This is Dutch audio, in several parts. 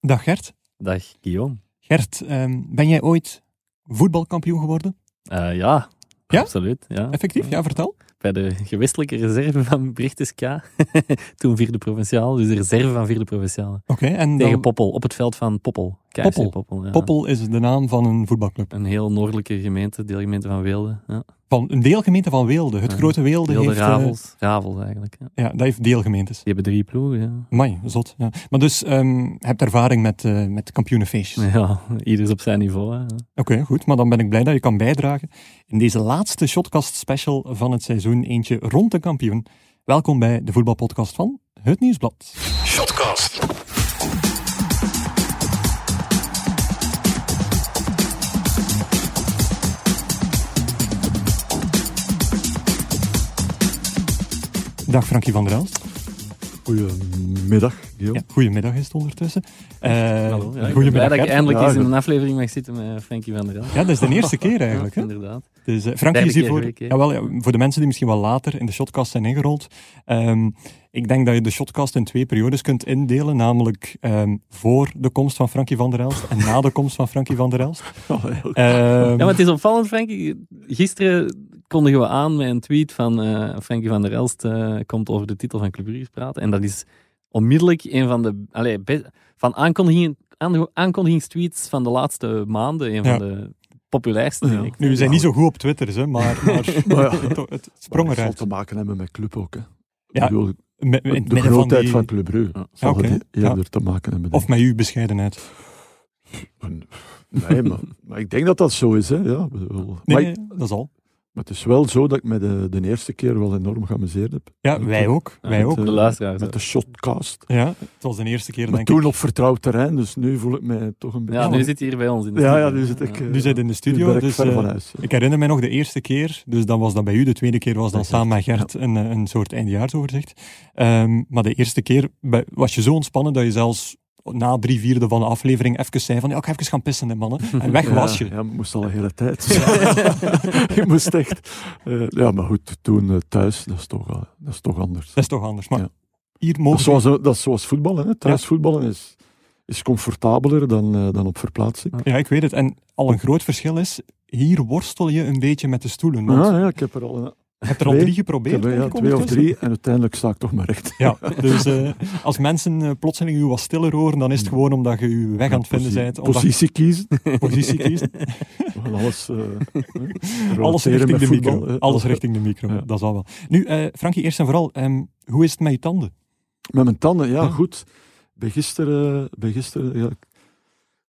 Dag Gert. Dag Guillaume. Gert, ehm, ben jij ooit voetbalkampioen geworden? Uh, ja, Ja? absoluut. Ja. Effectief, ja, vertel. Bij de gewestelijke reserve van Brichtes K. Toen vierde provinciaal, dus de reserve van vierde provinciale. Oké, en Tegen dan, Poppel, op het veld van Poppel. KFC Poppel. Poppel, ja. Poppel is de naam van een voetbalclub. Een heel noordelijke gemeente, deelgemeente van Weelde. Ja. Van een deelgemeente van Weelde. Het Ja. grote Weelde Weelde heeft... eh, Ravels. Ravels eigenlijk. Ja. ja, dat heeft deelgemeentes. Die hebben drie ploegen. Ja. Zot. Ja. Maar dus, ehm, je hebt ervaring met, eh, met kampioenenfeestjes. ja, ieders op zijn niveau. Oké, goed. Maar dan ben ik blij dat je kan bijdragen in deze laatste Shotcast special van het seizoen. Eentje rond de kampioen. Welkom bij de voetbalpodcast van Het Nieuwsblad. Shotcast. Dag Frankie van der Elst. Goedemiddag, Guillaume. Ja, goedemiddag is het ondertussen. Eh Hallo. Ja, goedemiddag dat ik eindelijk Ja, eens in een aflevering mag zitten met Frankie van der Elst. Ja, dat is de eerste keer eigenlijk. Hè? inderdaad. Dus, eh, Frankie is jawel, ja, voor de mensen die misschien wel later in de shotcast zijn ingerold. Ehm, ik denk dat je de shotcast in twee periodes kunt indelen. Namelijk ehm, voor de komst van Frankie van der Elst en na de komst van Frankie van der Elst. Oh, Ehm, Ja, maar het is opvallend, Frankie. Gisteren kondigen we aan met een tweet van eh Frankie van der Elst eh, komt over de titel van Club Brugge praten. En dat is onmiddellijk een van de allee, be- van aankondigingen, aan- aankondigingstweets van de laatste maanden. Een Ja. van de populairste, Ja. denk ik. nu, we zijn niet zo goed op Twitter, hè, maar, maar Maar ja, het, het sprong dat zal eruit. te maken hebben met club ook. Hè. Ja, Ik bedoel, Me- in het de grootheid die- van, Club Brugge Ja. zal oké, het eerder te maken hebben. Of met uw bescheidenheid. Nee, maar, maar ik denk dat dat zo is. Hè. Ja, Nee, maar, nee, dat is al. Maar het is wel zo dat ik me de, de eerste keer wel enorm geamuseerd heb. Ja, Met wij de- ook. Wij met ook. De de-. Met de shotcast. Ja, het was de eerste keer, Maar denk toen ik. op vertrouwd terrein, dus nu voel ik mij toch een beetje... Ja, nu zit hij hier bij ons in de Ja, studio. ja, nu zit ik... Ja. eh, Nu zit in de studio, ik dus, ver eh, van huis. Ik herinner mij nog de eerste keer, dus dan was dat bij u. De tweede keer was dan samen met Gert, een, eh, een soort eindejaarsoverzicht. Ehm, maar de eerste keer was je zo ontspannen dat je zelfs na drie vierde van de aflevering even zei van ja, ik ga even gaan pissen, hè, mannen. En weg was je. Ja, ja, moest al een hele tijd. je moest echt... eh, ja, maar goed, toen eh, thuis, dat is toch, dat is toch anders. Dat is toch anders. Maar Ja. hier Dat mogen is zoals, dat is zoals voetballen. Hè. Thuis voetballen is, is comfortabeler dan, eh, dan op verplaatsing. Ja, ik weet het. En al een groot verschil is, hier worstel je een beetje met de stoelen. Want Ja, ja, ik heb er al, een- je hebt er al twee- drie geprobeerd, heb, er, ja, ik, twee of drie en uiteindelijk sta ik toch maar recht. Ja, dus eh, als mensen eh, plotseling u wat stiller horen, dan is het gewoon omdat je uw weg aan het vinden bent. Omdat Positie kiezen. positie kiest. We gaan alles, eh, Alles richting de voetbal, micro. Alles richting de micro, Ja. dat zal wel. Nu, Frankie, eerst en vooral, ehm, hoe is het met je tanden? Met mijn tanden, ja, goed. Bij gisteren, bij gisteren ja.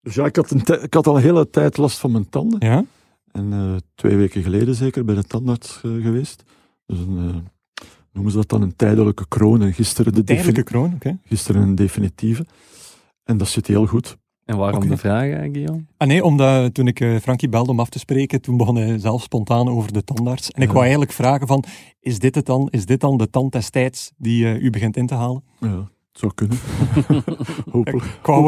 Dus ja, ik had, een ik had al een hele tijd last van mijn tanden. Ja? En eh, twee weken geleden zeker bij de tandarts eh, geweest. Dus een, eh, noemen ze dat dan een tijdelijke kroon. En gisteren, de Tijdelijke kroon, oké. gisteren een definitieve. En dat zit heel goed. En waarom de vraag, eh, Guillaume? Ah nee, omdat toen ik eh, Frankie belde om af te spreken, toen begon hij zelf spontaan over de tandarts. En ik Ja. wou eigenlijk vragen van, is dit het dan? Is dit dan de tand destijds die u begint in te halen? Ja, zou kunnen. hopelijk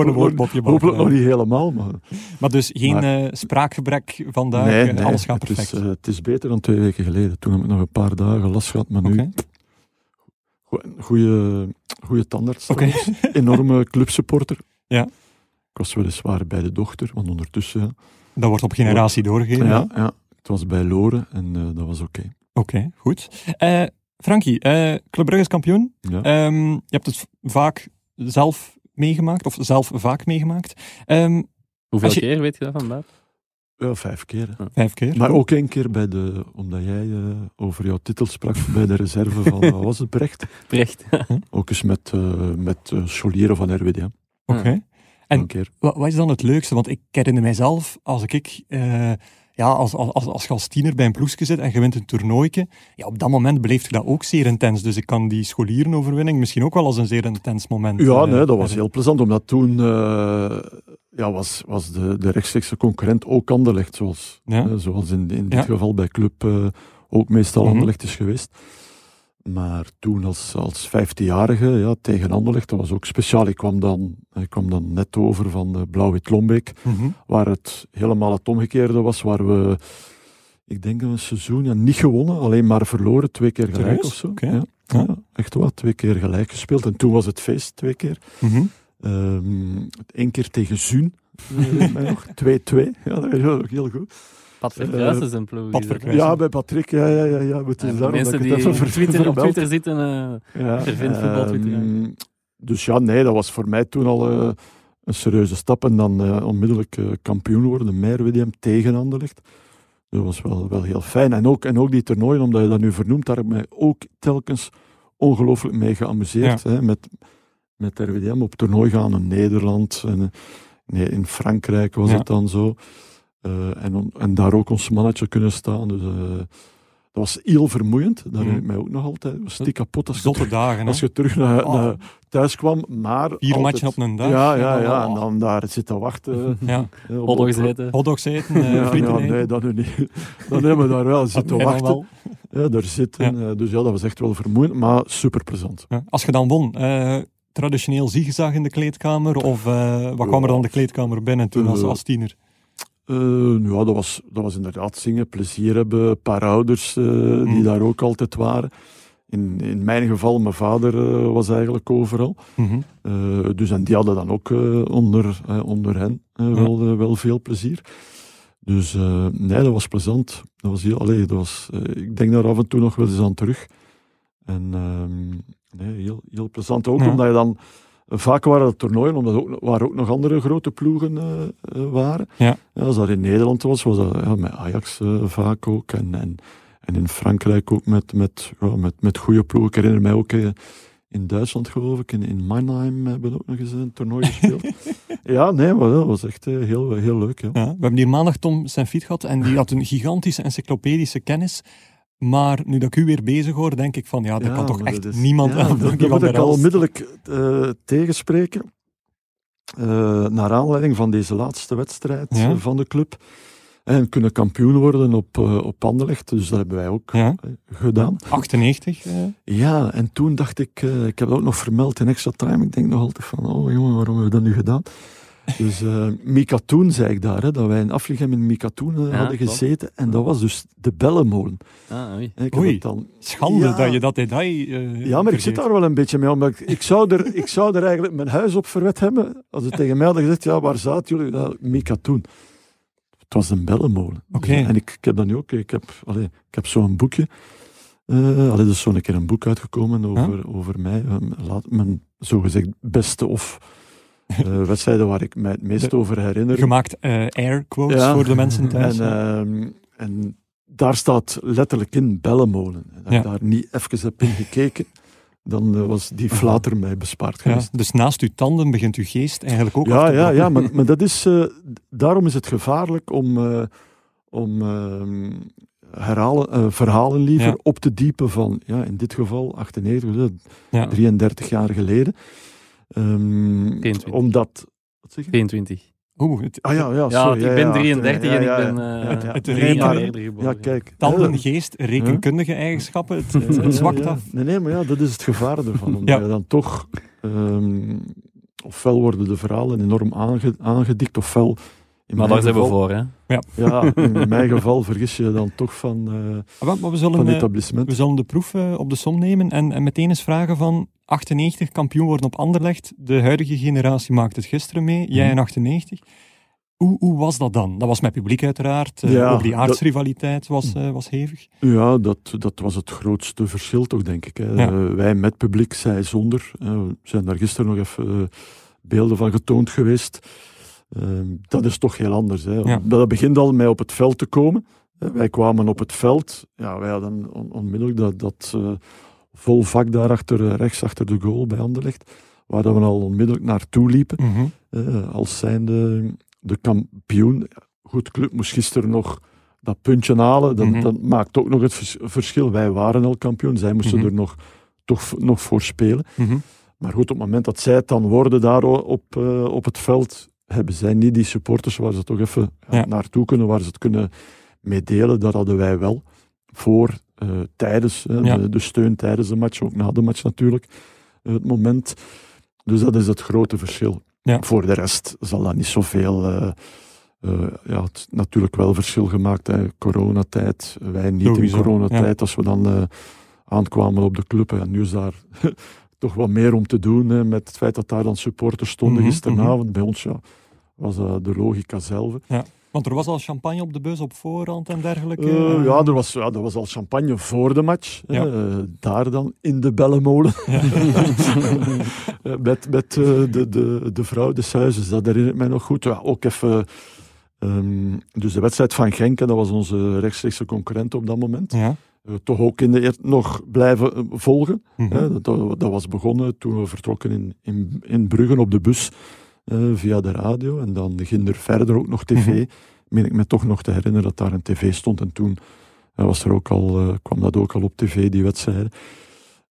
een woordmopje hopelijk nog niet helemaal, maar Maar dus geen Maar- eh, spraakgebrek vandaag, nee, eh, nee, alles gaat het, perfect. is, eh, het is beter dan twee weken geleden. Toen heb ik nog een paar dagen last gehad, maar nu Oké. goede, goede tandarts. Oké. trouwens. Enorme clubsupporter. Ja. Ik was weliswaar bij de dochter, want ondertussen... Ja, Dat wordt op generatie doorgegeven. ja, ja, het was bij Loren en dat was oké. Oké, goed. Frankie, eh Club Brugge is kampioen. Ja. Ehm, je hebt het vaak zelf meegemaakt, of zelf vaak meegemaakt. Ehm, Hoeveel je- keer weet je dat van buiten? ja, vvijf keer. hè. vijf keer. Maar ook één keer bij de, omdat jij eh, over jouw titel sprak, bij de reserve van, wat was het, Brecht? Brecht. Ook eens met, eh met Scholieren van RWD. hè. Oké. En- Een keer. Wat, wat is dan het leukste? Want ik herinner mijzelf, als ik, eh, ja, als, als, als, als je als tiener bij een ploegje zit en je wint een toernooitje, ja, op dat moment beleef je dat ook zeer intens. Dus ik kan die scholierenoverwinning misschien ook wel als een zeer intens moment. Ja, eh, nee, dat was heel plezant, omdat toen eh, ja, was, was de, de rechtstreekse concurrent ook Anderlecht, zoals, Ja. eh, zoals in, in dit Ja. geval bij Club ook meestal. Anderlecht is geweest. Maar toen als, als 15-jarige ja, tegen Anderlecht, dat was ook speciaal. Ik kwam dan, ik kwam dan net over van eh, Blauw-Wit Lombeek, Mhm. waar het helemaal het omgekeerde was, waar we, ik denk een seizoen ja, niet gewonnen, alleen maar verloren, twee keer gelijk of zo. Ja, Ja. ja, echt wel, twee keer gelijk gespeeld. En toen was het feest, twee keer. Mhm. Ehm, één keer tegen Zuun. eh, mij nog 2-2. Ja, dat is ook heel goed. Patrick Eh, Kruijs is een ploeg. Ja, bij Patrick. Ja, ja, ja. ja. Het is En voor daarom mensen die op Twitter, op vermeld. Twitter zitten, eh, Ja, Vervindt voetbal Twitter, dus ja, nee, dat was voor mij toen al eh, een serieuze stap. En dan eh, onmiddellijk eh, kampioen worden, Meijerwedem tegen Anderlecht. Dat was wel, wel heel fijn. En ook, en ook die toernooien, omdat je dat nu vernoemt, daar heb ik mij ook telkens ongelooflijk mee geamuseerd. Hè, met, met RWDM op toernooi gaan in Nederland. En, eh, nee, in Frankrijk was Ja. het dan zo. Eh, en, en daar ook ons mannetje kunnen staan. Dus, eh, dat was heel vermoeiend. Dat herinner ik mij ook nog altijd. Het was stik kapot als je terug- dagen, als je terug naar, Oh. naar thuis kwam, maar... Vier altijd- matchen op een dag. Ja, ja, ja. Oh. En dan daar zitten wachten. Ja. eh, hotdogs eten. Hotdogs eten, eh, Ja, ja, nee, dat nu niet. Dan hebben we daar wel zitten Ja, wachten. wel. Ja, daar zitten. Dus ja, dat was echt wel vermoeiend, maar super plezant. Ja. Als je dan won, eh, traditioneel zigzag in de kleedkamer? Of eh, wat kwam er dan de kleedkamer binnen toen als, als tiener? Eh, ja, dat was, dat was inderdaad zingen, plezier hebben. Een paar ouders eh, die Mm. daar ook altijd waren. In, in mijn geval, mijn vader eh, was eigenlijk overal. Mhm. Dus en die hadden dan ook onder, onder hen wel, wel veel plezier. Dus nee, dat was plezant. Dat was heel, allee, dat was, ik denk daar af en toe nog wel eens aan terug. En ehm, nee, heel, heel plezant. Ook Ja. omdat je dan... Vaak waren dat toernooien, omdat ook, waar ook nog andere grote ploegen eh, eh, waren. Ja. als dat in Nederland was, was dat ja, met Ajax eh, vaak ook. En, en, en in Frankrijk ook met, met, ja, met, met goede ploegen. Ik herinner mij ook... in Duitsland, geloof ik, in, in Mannheim hebben we ook nog eens een toernooi gespeeld. ja, nee, maar dat was echt heel, heel leuk. Ja. We hebben hier maandag Tom Senfiet gehad en die had een gigantische encyclopedische kennis. Maar nu dat ik u weer bezig hoor, denk ik van ja, dat Ja, kan toch echt is- niemand ja, aan dat, moet ik al onmiddellijk eh, tegenspreken. Eh, naar aanleiding van deze laatste wedstrijd Ja. van de club. En kunnen kampioen worden op, eh op Anderlecht. Dus dat hebben wij ook gedaan. 98. eh, Ja, en toen dacht ik, ik heb dat ook nog vermeld in extra time. Ik denk nog altijd van, oh jongen, waarom hebben we dat nu gedaan? Dus eh Mikatoen zei ik daar, hè, dat wij in Afligem in Mikatoen eh, Ja, hadden klopt. gezeten. En dat was dus de Bellenmolen. Ah, oei. Ik dan schande Ja. dat je dat detail. eh, Ja, maar ik zit daar wel een beetje mee. Omdat ik, ik, zou er, ik zou er eigenlijk mijn huis op verwet hebben. Als het tegen mij hadden gezegd, ja, waar zaten jullie? Ja, Mikatoen. Het was een bellenmolen. Oké. En ik, ik heb dat nu ook. Ik heb, allee, ik heb zo'n boekje. eh allee, er is zo'n keer een boek uitgekomen over, over mij. eh, laat, mijn zogezegd beste of eh, wedstrijden waar ik mij het meest De- over herinner. Gemaakt eh, air quotes Ja. voor de mensen thuis. En, ehm, en daar staat letterlijk in bellenmolen. En als Ja. ik daar niet even heb in gekeken, dan eh, was die flater mij bespaard ja, geweest. dus naast uw tanden begint uw geest eigenlijk ook af Ja, te ja, ja maar, maar dat is, daarom is het gevaarlijk om, om ehm, herhalen, verhalen liever Ja. op te diepen van, ja, in dit geval 98, dus, eh, Ja. 33 jaar geleden. Ehm, 22. omdat... Wat zeg je? 22. Oeh, het, Ah ja, ja, Ja, ik ben ja, 33 ja, en ja, ik ja. ben eh Het- het drie rekenen- jaar eerder geboren. Ja, kijk. tanden, geest, rekenkundige eigenschappen, het, het, Ja, het zwakt ja. af. Nee, nee, maar ja, dat is het gevaar ervan. Omdat Ja. je dan toch... ehm, ofwel worden de verhalen enorm aange, aangedikt, ofwel... In Maar mijn daar zijn we voor, hè. Ja, in mijn geval vergis je dan toch van, eh Maar, maar we, van zullen, eh, etablissement. we zullen de proef eh, op de som nemen en, en meteen eens vragen van 98 kampioen worden op Anderlecht. De huidige generatie maakt het gisteren mee, jij Mhm. in 98. Hoe, hoe was dat dan? Dat was met publiek uiteraard. eh, Ja, ook die aardsrivaliteit was, eh, was hevig. Ja, dat, dat was het grootste verschil toch, denk ik. Hè. Ja. Eh, wij met publiek, zij zonder. We zijn daar gisteren nog even beelden van getoond geweest. Eh, dat is toch heel anders. Hè. Ja. Dat begint al met op het veld te komen. Wij kwamen op het veld. Ja, wij hadden on- onmiddellijk dat, dat vol vak daar achter, eh, rechts achter de goal bij Anderlecht. Waar dat we al onmiddellijk naartoe liepen. Mhm. Eh, als zijnde de kampioen. Goed, club moest gisteren nog dat puntje halen. Dat, Mhm. dat maakt ook nog het vers- verschil. Wij waren al kampioen. Zij moesten Mhm. er nog, toch nog voor spelen. Maar goed, op het moment dat zij het dan worden daar op, eh, op het veld, hebben zij niet die supporters waar ze toch even ja, naartoe kunnen, waar ze het kunnen meedelen. Dat hadden wij wel. Voor, tijdens, eh, Ja. de, de steun tijdens de match, ook na de match natuurlijk. eh, het moment. Dus dat is het grote verschil. Ja. Voor de rest zal dat niet zoveel. eh, ja, het natuurlijk wel verschil gemaakt. Hè. Coronatijd, wij niet Sowieso, in coronatijd. Als we dan aankwamen op de club. En nu is daar toch wat meer om te doen hè, met het feit dat daar dan supporters stonden Mhm, gisteravond. Bij ons ja, was de logica zelf. Want er was al champagne op de bus op voorhand en dergelijke. Eh, ja, er was, ja, er was al champagne voor de match. Ja. Eh, daar dan in de bellenmolen. Met met de, de, de vrouw des huizes, dat herinnert mij nog goed. Ja, ook even... ehm, dus de wedstrijd van Genk, dat was onze rechtstreekse concurrent op dat moment. Ja. Toch ook in de nog blijven volgen. Mhm. Dat, dat, dat was begonnen toen we vertrokken in, in, in Brugge op de bus eh, via de radio. En dan ging er verder ook nog tv. Mhm. Meen ik me toch nog te herinneren dat daar een tv stond. En toen eh, was er ook al, eh, kwam dat ook al op tv, die wedstrijden.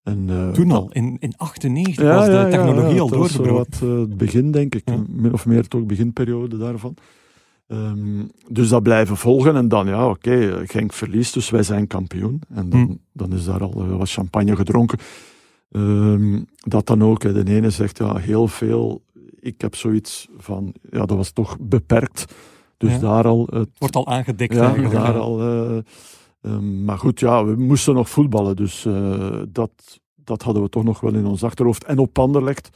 En, Toen dat- al, in, in 98 was de technologie al dat was doorgebroken. wat, eh, het begin, denk ik. Min of meer toch beginperiode daarvan. Ehm, dus dat blijven volgen. En dan, ja, oké, eh, Genk verliest, dus wij zijn kampioen. En dan, Hm. dan is daar al wat champagne gedronken. Ehm, dat dan ook, de ene zegt, ja, heel veel. Ik heb zoiets van, ja, dat was toch beperkt. Dus Ja. daar al het Het wordt al aangedikt ja, eigenlijk. daar al. eh, ehm, maar goed, ja, we moesten nog voetballen. Dus eh, dat, dat hadden we toch nog wel in ons achterhoofd. En op Anderlecht.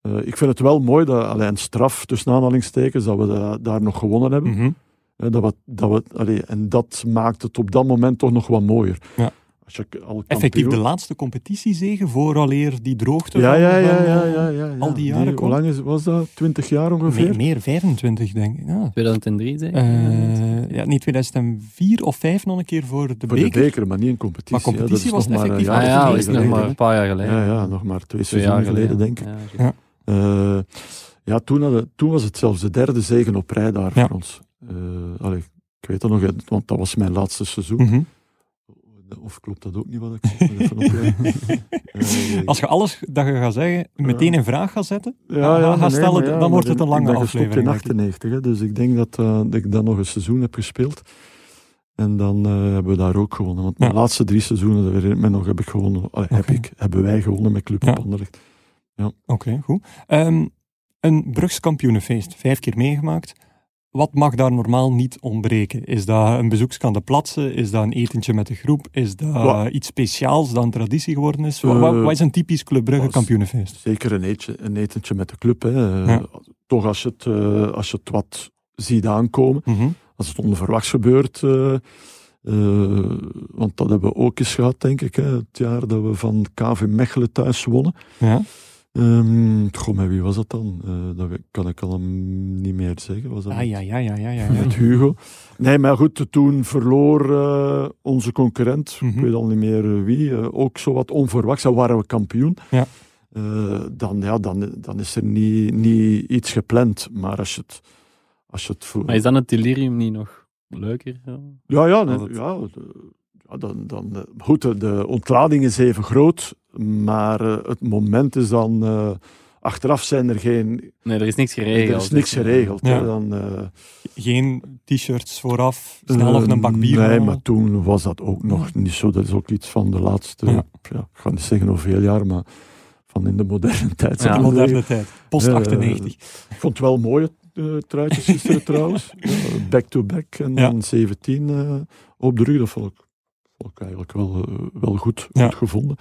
eh ik vind het wel mooi, dat, alleen straf tussen aanhalingstekens, dat we da- daar nog gewonnen hebben. Mhm. Eh, dat we, dat we, allee, en dat maakt het op dat moment toch nog wat mooier. Ja. Als je al Effectief de laatste competitiezege vooraleer die droogte ja, ja, ja, ja, eh, ja, ja, ja. al die jaren Hoe lang is, was dat? 20 jaar ongeveer? Nee, meer, 25 denk ik. Ja. 2003 zeker? Eh, ja, niet 2004 of 5 nog een keer voor de Voor beker. de beker, maar niet in competitie. Maar competitie hè. dat is was nog maar een effectief jaar ah of ja, is nog maar een paar jaar geleden. Ja, ja, nog maar twee Twee seizoenen jaar geleden, denk ik. Ja, Ja. Eh, ja, toen, hadden, toen was het zelfs de derde zegen op rij daar Ja. voor ons. Eh, allee, ik weet dat nog, want dat was mijn laatste seizoen. Mhm. Of klopt dat ook niet wat ik? Even. Eh, Als je alles dat je gaat zeggen meteen in vraag gaat zetten, ja, ja, ga maar stellen, dan wordt het een ik lange gestopt aflevering, in denk ik. 98, hè, dus ik denk dat, eh, dat ik dan nog een seizoen heb gespeeld. En dan eh, hebben we daar ook gewonnen. Want Ja. de laatste drie seizoenen, dat ik me nog, heb ik gewonnen. Heb ik, hebben wij gewonnen met Club Ja. op Anderlecht. Oké, goed. Ehm, een Brugs kampioenenfeest, vijf keer meegemaakt. Wat mag daar normaal niet ontbreken? Is dat een bezoeksje aan de plaatsen? Is dat een etentje met de groep? Is dat iets speciaals dat een traditie geworden is? Wat, Eh, wat- wat is een typisch Club Brugge kampioenenfeest? Zeker een, eetje, een etentje met de club. Hè. Eh, Ja. Toch als je, het, eh, als je het wat ziet aankomen. Mhm. Als het onverwachts gebeurt. want dat hebben we ook eens gehad, denk ik. Hè, het jaar dat we van KV Mechelen thuis wonnen. Ja. Ehm goh, met wie was dat dan? Eh, dat kan ik al niet meer zeggen. Was dat Ah, met- ja, ja, ja, ja, ja. ja. met Hugo. Nee, maar goed, toen verloor eh, onze concurrent, Mhm. ik weet al niet meer eh, wie, ook zo wat onverwachts. Dan waren we kampioen. Ja. Eh, dan, ja, dan, dan is er niet, niet iets gepland. Maar als je het... Als je het voor... Maar is dan het delirium niet nog leuker? Ja. Ja, ja, nee, Als het- ja, de- ja dan, dan, goed, de, de ontlading is even groot, maar eh, het moment is dan... eh, achteraf zijn er geen... Nee, er is niks geregeld. Er is niks geregeld. Ja. hè, dan, eh, Geen t-shirts vooraf, snel nog een bak bier. Nee, maar toen was dat ook nog niet zo. Dat is ook iets van de laatste, Ja. ja. ik ga niet zeggen hoeveel jaar, maar van in de moderne tijd. Ja. De moderne tijd. Post Eh, 98. Ik vond het wel mooie eh, truitjes gisteren trouwens. Ja, Back-to-back en Ja. dan 17 eh, op de rug. Dat vond ik, vond ik eigenlijk wel, eh, wel goed, Ja. goed gevonden.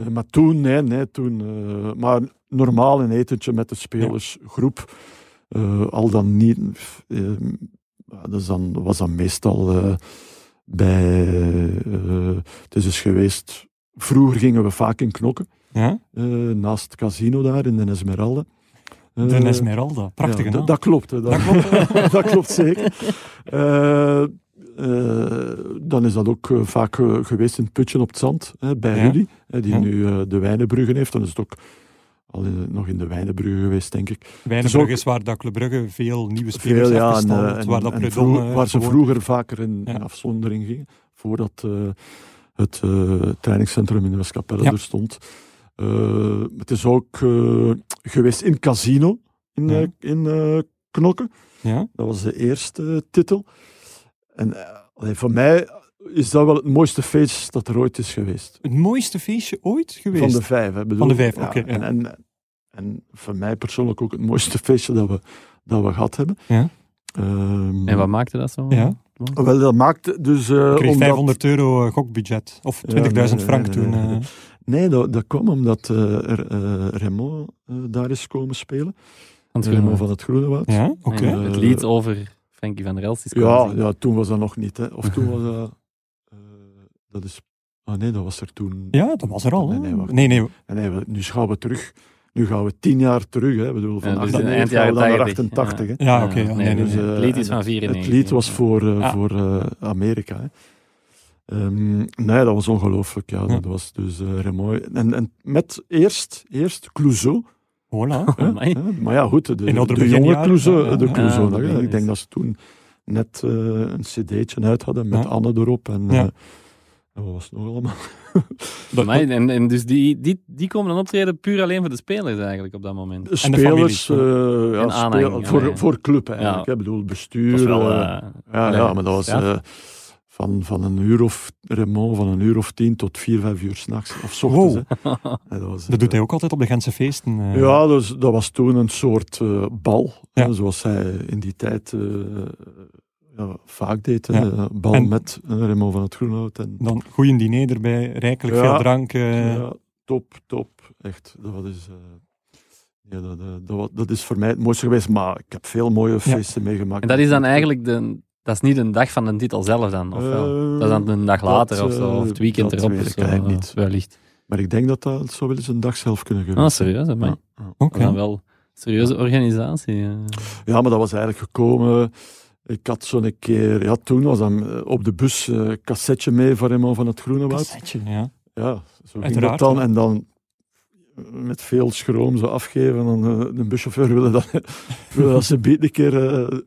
Eh, maar toen, nee, nee, toen. eh, maar normaal een etentje met de spelersgroep. eh, al dan niet. dat is dan, was dan meestal bij. het is dus geweest. Vroeger gingen we vaak in knokken. Ja? naast het casino daar in de Esmeralda. De Esmeralda. Prachtige ja, naam. dat- Dat klopt. Dat, Dat klopt. dat klopt zeker. Eh, eh, dan is dat ook eh, vaak eh, geweest in het putje op het zand, hè, bij Ja. Rudy, hè, die Ja. nu de Wijnenbruggen heeft. Dan is het ook al in- nog in de Wijnenbruggen geweest, denk ik. Wijnenbrugge Dus is waar Brugge veel nieuwe spelers Veel, ja, en, gestald, en- waar, dat en Predom, vroeg- waar ze vroeger vaker in, Ja. in afzondering gingen, voordat het trainingscentrum in de Westkapelle er stond. Het is ook geweest in Casino, in, in Knokken. Ja? Dat was de eerste titel. En eh, allee, voor mij is dat wel het mooiste feest dat er ooit is geweest. Het mooiste feestje ooit geweest. Van de vijf. Hè, bedoel, Van de vijf, ja, oké, ja. En, en, en voor mij persoonlijk ook het mooiste feestje dat we, dat we gehad hebben. Ja. Ehm, En wat maakte dat zo? Ja. Wel, dat maakte dus... eh Ik kreeg omdat- 500 euro eh, gokbudget. Of 20.000 nee, frank nee, toen. nee, nee. eh. Nee, dat, dat kwam omdat uh, uh, Remo uh, daar is komen spelen. Van het Remo Groene. van het Groenewoud. Ja, oké. Het lied over Frankie van der Elst is komen Ja, zingen. ja, toen was dat nog niet. Hè. Of toen was dat... eh, dat is... Ah nee, dat was er toen... Ja, dat was er al. Nee, hè. nee, wacht. nee, nee. En nee, we- nu gaan we terug. Nu gaan we tien jaar terug. Hè. Ik bedoel, van Ja, dus 98 eind gaan we dan naar 80, 88. Hè. Ja, oké. ja, nee, nee, nee, dus, nee. eh, het lied is van 94. Het lied was voor, eh, Ja. voor eh, Amerika. Hè. Ehm, nee, dat was ongelooflijk. Ja. Ja. Dat was dus eh Remo. En, en met eerst, eerst Clouseau. Voilà. hè. Maar ja, goed, de, de, andere jonge Clouseau. de. Clouseau nog, Ik denk dat ze toen net eh, een cd'tje uit hadden met Ja. Anne erop. En, Ja. eh, en wat was het nog allemaal? Dat- Amai, en, en dus die, die, die komen dan optreden puur alleen voor de spelers eigenlijk op dat moment. de Spelers, eh, ja, En speel- voor, voor club eigenlijk. Ja. Ik bedoel, bestuur. Wel... ja, ja, maar dat was ja. Van, van een uur of Raymond, van een uur of tien tot vier, vijf uur s'nachts. Of 's ochtends. Wow. hè. Dat, was, Dat doet eh, hij ook altijd op de Gentse feesten. eh. Ja, dus, dat was toen een soort eh, bal. Ja. hè, zoals hij in die tijd eh, ja, vaak deed. Ja. Bal En- met uh, Raymond van het Groenhout. En, Dan goeie diner erbij, rijkelijk Ja. veel drank. eh. ja, top, top. Echt. Dat is, eh, ja, dat, dat, wa- dat is voor mij het mooiste geweest. Maar ik heb veel mooie feesten meegemaakt. En dat is dan eigenlijk de... Dat is niet een dag van de titel zelf dan, of wel? Eh, Dat is dan een dag later dat, of zo, eh, of het weekend dat erop weet of ik zo. eigenlijk eh, niet. Wellicht. Maar ik denk dat dat zou wel eens een dag zelf kunnen Ah, geweest zijn. serieus, hè, man. Ja. Dan wel een serieuze organisatie. eh. Ja, maar dat was eigenlijk gekomen. Ik had zo'n keer, ja, toen was dan eh, op de bus eh cassetje mee voor Raymond van het Groenewoud. Cassetje, ja. Ja, zo ging Uiteraard, dat dan. ja. En dan eh, met veel schroom zo afgeven. En eh, de buschauffeur wilde dat, wilde dat ze beet een keer eh,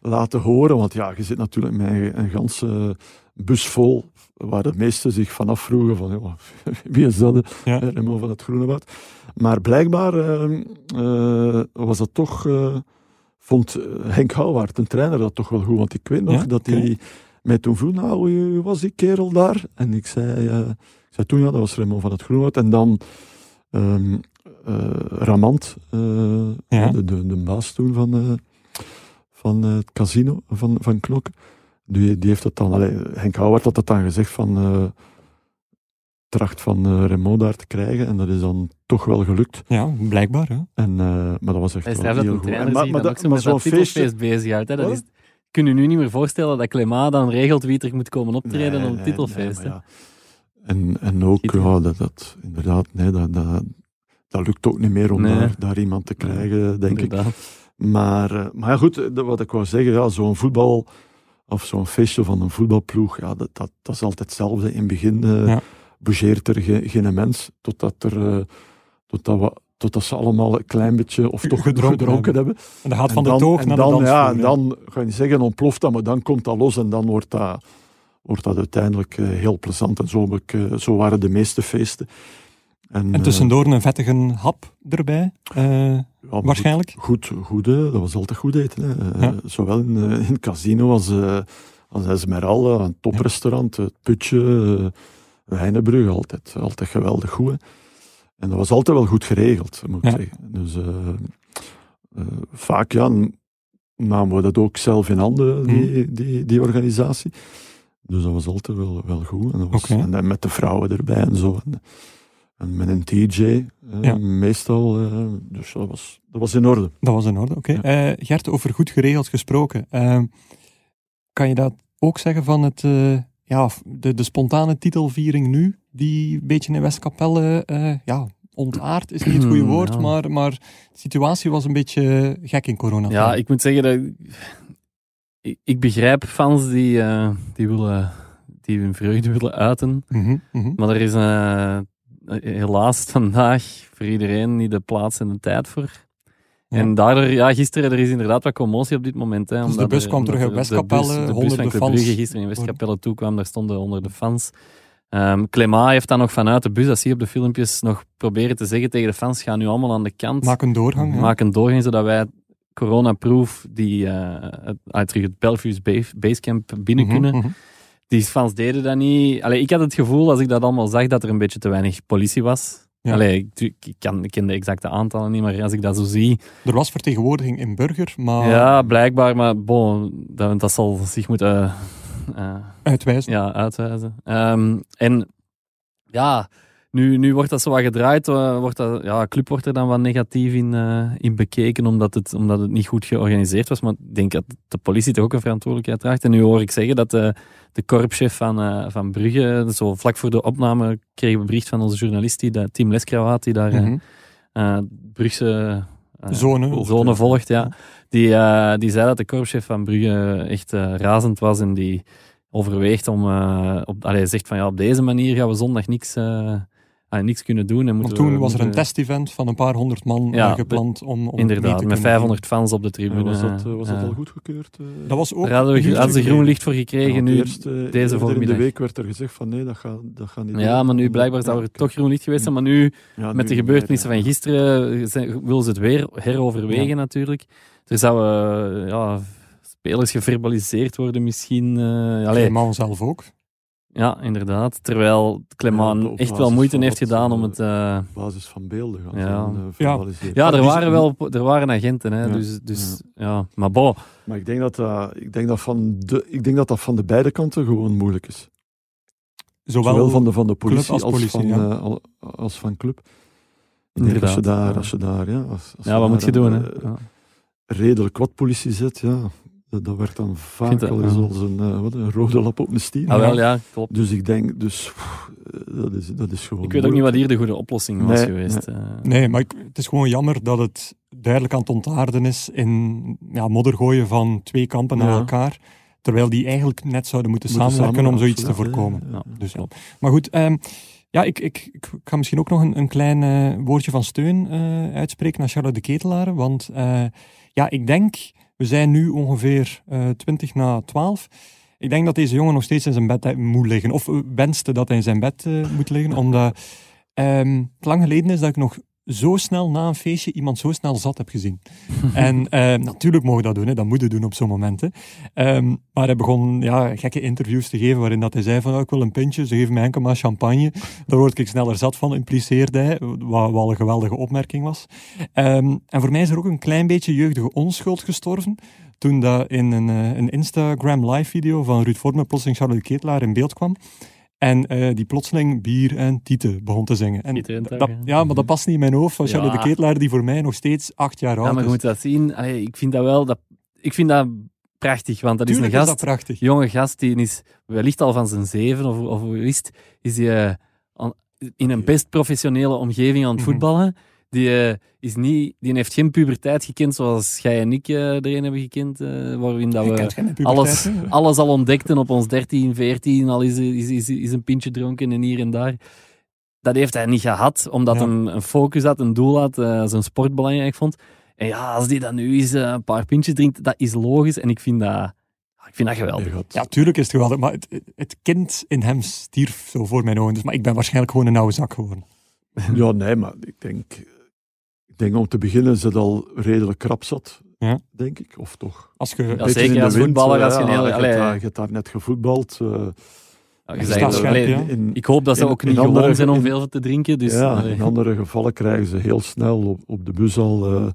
laten horen. Want ja, je zit natuurlijk met een, ganse bus vol. Waar de meesten zich vanaf vroegen van, ja, wie is dat? Ja. Raymond van het Groenewoud. Maar blijkbaar eh, eh, was dat toch... eh, vond Henk Houwaard, een trainer, dat toch wel goed. Want ik weet nog Ja, dat hij mij toen vroeg, nou, was die kerel daar? En ik zei, eh, ik zei toen, ja, dat was Raymond van het Groenwoud. En dan ehm eh, Ramant, Ja. de, de, de baas toen van, van eh, het casino van, van Knokken. Die, die heeft dat dan, allee, Henk Houwaard had dat dan gezegd van... eh, tracht van eh Raymond daar te krijgen. En dat is dan toch wel gelukt. Ja, blijkbaar. Hè. En, eh, maar dat was echt Hij wel heel goed. trainer En, maar, maar, dat- maar zo'n feestje... titelfeest bezighoudt. Hè? Dat is, kun je nu niet meer voorstellen dat Clément dan regelt wie er moet komen optreden Nee, op het titelfeest. nee, ja. En, en ook, ja, dat, dat, inderdaad, nee, dat, dat, dat lukt ook niet meer om Nee. daar, daar iemand te Nee, krijgen, denk ik. Maar, eh, maar ja, goed, eh, wat ik wou zeggen, ja, zo'n voetbal of zo'n feestje van een voetbalploeg, ja, dat, dat, dat is altijd hetzelfde. In het begin eh Ja. bougeert er ge- geen mens, totdat, er, eh, totdat, we, totdat ze allemaal een klein beetje, of toch Gedronken gedronken, hebben. En dat gaat van En de dan- toog naar dan, de Ja, en dan ga je niet zeggen ontploft dat, maar dan komt dat los en dan wordt dat, wordt dat uiteindelijk heel plezant. En zo, ik, zo waren de meeste feesten. En, En tussendoor een vettige hap erbij, eh, eh, ja, waarschijnlijk. Goed, goed, goed, eh, dat was altijd goed eten. Hè. Eh, Ja. Zowel in, eh, in het casino als, eh als Esmeralda, een toprestaurant, het Putje, Wijnenbrug, altijd, altijd geweldig goed. hè. En dat was altijd wel goed geregeld, moet ik Ja. zeggen. Dus eh, eh, vaak ja, namen we dat ook zelf in handen, die, die, die organisatie. Dus dat was altijd wel, wel goed. En, dat was, en dan met de vrouwen erbij en zo. En, en met een eh, Ja. meestal. eh, dus dat was, dat was in orde. Dat was in orde, oké. Ja. Eh, Gert, over goed geregeld gesproken. eh, kan je dat ook zeggen van het, eh, ja, de, de spontane titelviering nu, die een beetje in Westkapelle, eh ja, ontaard is niet het goede woord, Ja. maar, maar de situatie was een beetje gek in corona. Ja, ik moet zeggen dat ik, ik begrijp fans die, eh, die, willen, die hun vreugde willen uiten. Mhm, mhm. Maar er is eh, helaas vandaag voor iedereen niet de plaats en de tijd voor. Ja. En daardoor, ja, gisteren, er is inderdaad wat commotie op dit moment. Hè, Dus de bus er- kwam terug uit de bus- Westkapelle, De bus honderden van fans. Brugge gisteren in Westkapelle toekwam, daar stonden honderden fans. Clément heeft dan nog vanuit de bus, dat zie je op de filmpjes, nog proberen te zeggen tegen de fans, ga nu allemaal aan de kant. Maak een doorgang. ja. Maak een doorgang, zodat wij coronaproof die eh, uit, terug het Base- Basecamp binnen Mhm, kunnen. mhm. Die fans deden dat niet. Allee, ik had het gevoel, als ik dat allemaal zag, dat er een beetje te weinig politie was. Ja. Allee, ik, ik, ik kan, ik ken de exacte aantallen niet, maar als ik dat zo zie... Er was vertegenwoordiging in Burger, maar Ja, blijkbaar, maar bon, dat, dat zal zich moeten eh, eh, uitwijzen. ja, uitwijzen. Ehm, en ja, Nu, nu wordt dat zo wat gedraaid. eh, Wordt dat, ja, club wordt er dan wat negatief in, eh, in bekeken, omdat het, omdat het niet goed georganiseerd was. Maar ik denk dat de politie toch ook een verantwoordelijkheid draagt. En nu hoor ik zeggen dat de, de korpschef van, eh, van Brugge, zo vlak voor de opname, kregen we een bericht van onze journalist, die, Tim Leskrawaat, die daar eh, Mhm. eh, Brugse eh, Zone. zone volgt. Ja. Die, eh, die zei dat de korpschef van Brugge echt eh, razend was en die overweegt om, eh, op, allee, zegt van ja, op deze manier gaan we zondag niks, eh, ah, niks kunnen doen. En Want moeten toen we- was er een test-event van een paar honderd man Ja, eh, gepland om, Inderdaad, te met kunnen 500 fans op de tribune. was dat, eh, was dat eh, al goedgekeurd? eh? Dat was ook Daar hadden, we, hadden ze groen licht voor gekregen. Nu, eerst, eh, in voormiddag. de week werd er gezegd van nee, dat gaat, dat gaat niet ja, maar nu blijkbaar zou Ja, er toch groen licht geweest zijn. Maar nu, Ja, met de gebeurtenissen meer, van gisteren, willen ze het weer heroverwegen Ja. natuurlijk. Er zouden ja, spelers geverbaliseerd worden misschien. eh allee, zelf ook. Ja, inderdaad. Terwijl Clement Ja, echt wel moeite heeft gedaan om eh, het... eh, Op basis van beelden gaan Ja. ze eh, verbaliseren. ja, er die- waren wel er waren agenten, hè, Ja, dus, dus ja. Maar bon, Maar ik denk dat dat, ik denk dat, van de, ik denk dat dat van de beide kanten gewoon moeilijk is. Zowel, Zowel van de, van de politie als als, van, ja. eh, al- als van club. Denk als je Inderdaad, daar, ja. als je daar, ja, als, als ja, wat moet je doen? een, Hè? eh, Ja. redelijk wat politie zet, ja, dat, dat werkt dan vaak dat, al eens ja. als een, eh, wat, een rode lap op een stier. Ah, wel, ja, klopt. Dus ik denk, dus, pff, dat, is, dat is gewoon Ik weet ook niet wat hier de goede oplossing was Nee, geweest. eh. Nee, maar ik, het is gewoon jammer dat het duidelijk aan het ontaarden is in ja, moddergooien van twee kampen naar elkaar. Terwijl die eigenlijk net zouden moeten Moeten samenwerken samen, om zoiets te voorkomen. ja, ja, Ja, Dus ja. klopt. Maar goed, ehm, ja, ik, ik, ik ga misschien ook nog een, een klein eh, woordje van steun eh, uitspreken naar Charlotte de Ketelaar. Want eh, ja, ik denk, we zijn nu ongeveer eh 20 na 12. Ik denk dat deze jongen nog steeds in zijn bed eh, moet liggen. Of eh, wenste dat hij in zijn bed moet liggen. Omdat ehm, het lang geleden is dat ik nog zo snel na een feestje iemand zo snel zat heb gezien. en eh, natuurlijk mogen we dat doen, hè. dat moeten doen op zo'n moment. hè. Ehm, maar hij begon ja, gekke interviews te geven waarin dat hij zei van oh, ik wil een pintje, ze geven mij enkel maar champagne. Daar word ik sneller zat van, impliceerde hij, wat een geweldige opmerking was. Ehm, en voor mij is er ook een klein beetje jeugdige onschuld gestorven toen dat in een, eh, een Instagram live video van Ruud Vormer plotseling Charlotte Ketelaar in beeld kwam. En eh, die plotseling bier en tieten begon te zingen. En Tieten dat, ja, maar dat past niet in mijn hoofd van Ja. Charlotte de Ketelaar, die voor mij nog steeds acht jaar Ja, oud maar je is. moet dat zien. Allee, ik vind dat wel... Dat, ik vind dat prachtig, want dat is een is gast... dat jonge gast die is wellicht al van zijn zeven of, of hoe is het, is die eh, in een best professionele omgeving aan het Mhm. voetballen. Die, eh, is niet, die heeft geen puberteit gekend zoals jij en ik erin hebben gekend, eh, waarin dat we alles, alles al ontdekten op ons 13, 14, al is, is, is, is een pintje dronken en hier en daar. Dat heeft hij niet gehad, omdat Ja. hij een focus had, een doel had, zijn sport belangrijk vond. En ja, als die dan nu eens een paar pintjes drinkt, dat is logisch. En ik vind dat, ik vind dat geweldig. Ja, tuurlijk is het geweldig, maar het, het kind in hem stierf zo voor mijn ogen. Dus, maar ik ben waarschijnlijk gewoon een oude zak geworden. Ja, nee, maar ik denk, denk om te beginnen is het al redelijk krap zat, Ja. denk ik. Of toch? Als je, Ja, Beetje zeker in de als wind, voetballer, eh, als je ja, hele- je, allee. hebt je hebt daar net gevoetbald. eh, allee, in, Ik hoop dat ze In- ook niet andere- gewoon zijn om in- veel te drinken. Dus, ja, allee. in andere gevallen krijgen ze heel snel op, op de bus al eh,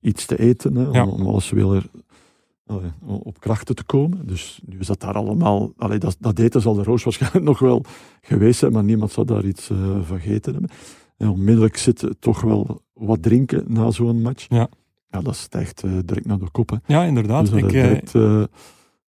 iets te eten, hè, Ja. om, om alles weer allee, op krachten te komen. Dus nu is dat daar allemaal... Allee, dat, dat eten zal de Roos waarschijnlijk nog wel geweest zijn, maar niemand zal daar iets eh, van gegeten hebben. En onmiddellijk zitten toch wel wat drinken na zo'n match. Ja. ja, dat stijgt eh, direct naar de kop. Hè. ja, inderdaad. Dus ik, direct,